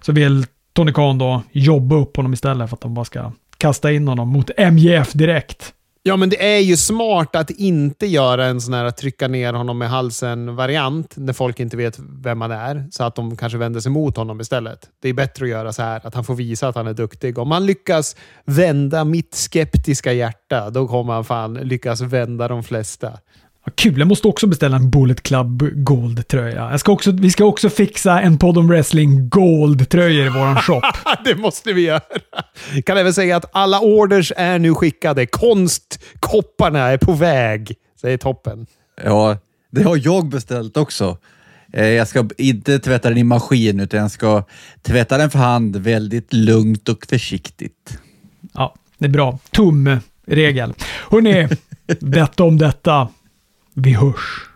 så vill Tony Khan då jobba upp honom istället för att de bara ska kasta in honom mot MJF direkt. Ja, men det är ju smart att inte göra en sån här trycka ner honom med halsen-variant när folk inte vet vem han är, så att de kanske vänder sig mot honom istället. Det är bättre att göra så här, att han får visa att han är duktig. Om han lyckas vända mitt skeptiska hjärta, då kommer han fan lyckas vända de flesta. Ja, kul, jag måste också beställa en Bullet Club Gold-tröja. vi ska också fixa en Podd om Wrestling Gold-tröjor i våran shop. (laughs) det måste vi göra. Kan även säga att alla orders är nu skickade. Konstkopparna är på väg. Det är toppen. Ja, det har jag beställt också. Eh, jag ska inte tvätta den i maskin, utan jag ska tvätta den för hand väldigt lugnt och försiktigt. Ja, det är bra. Tumregel. Hörrni, (laughs) detta om detta. Vi hörs.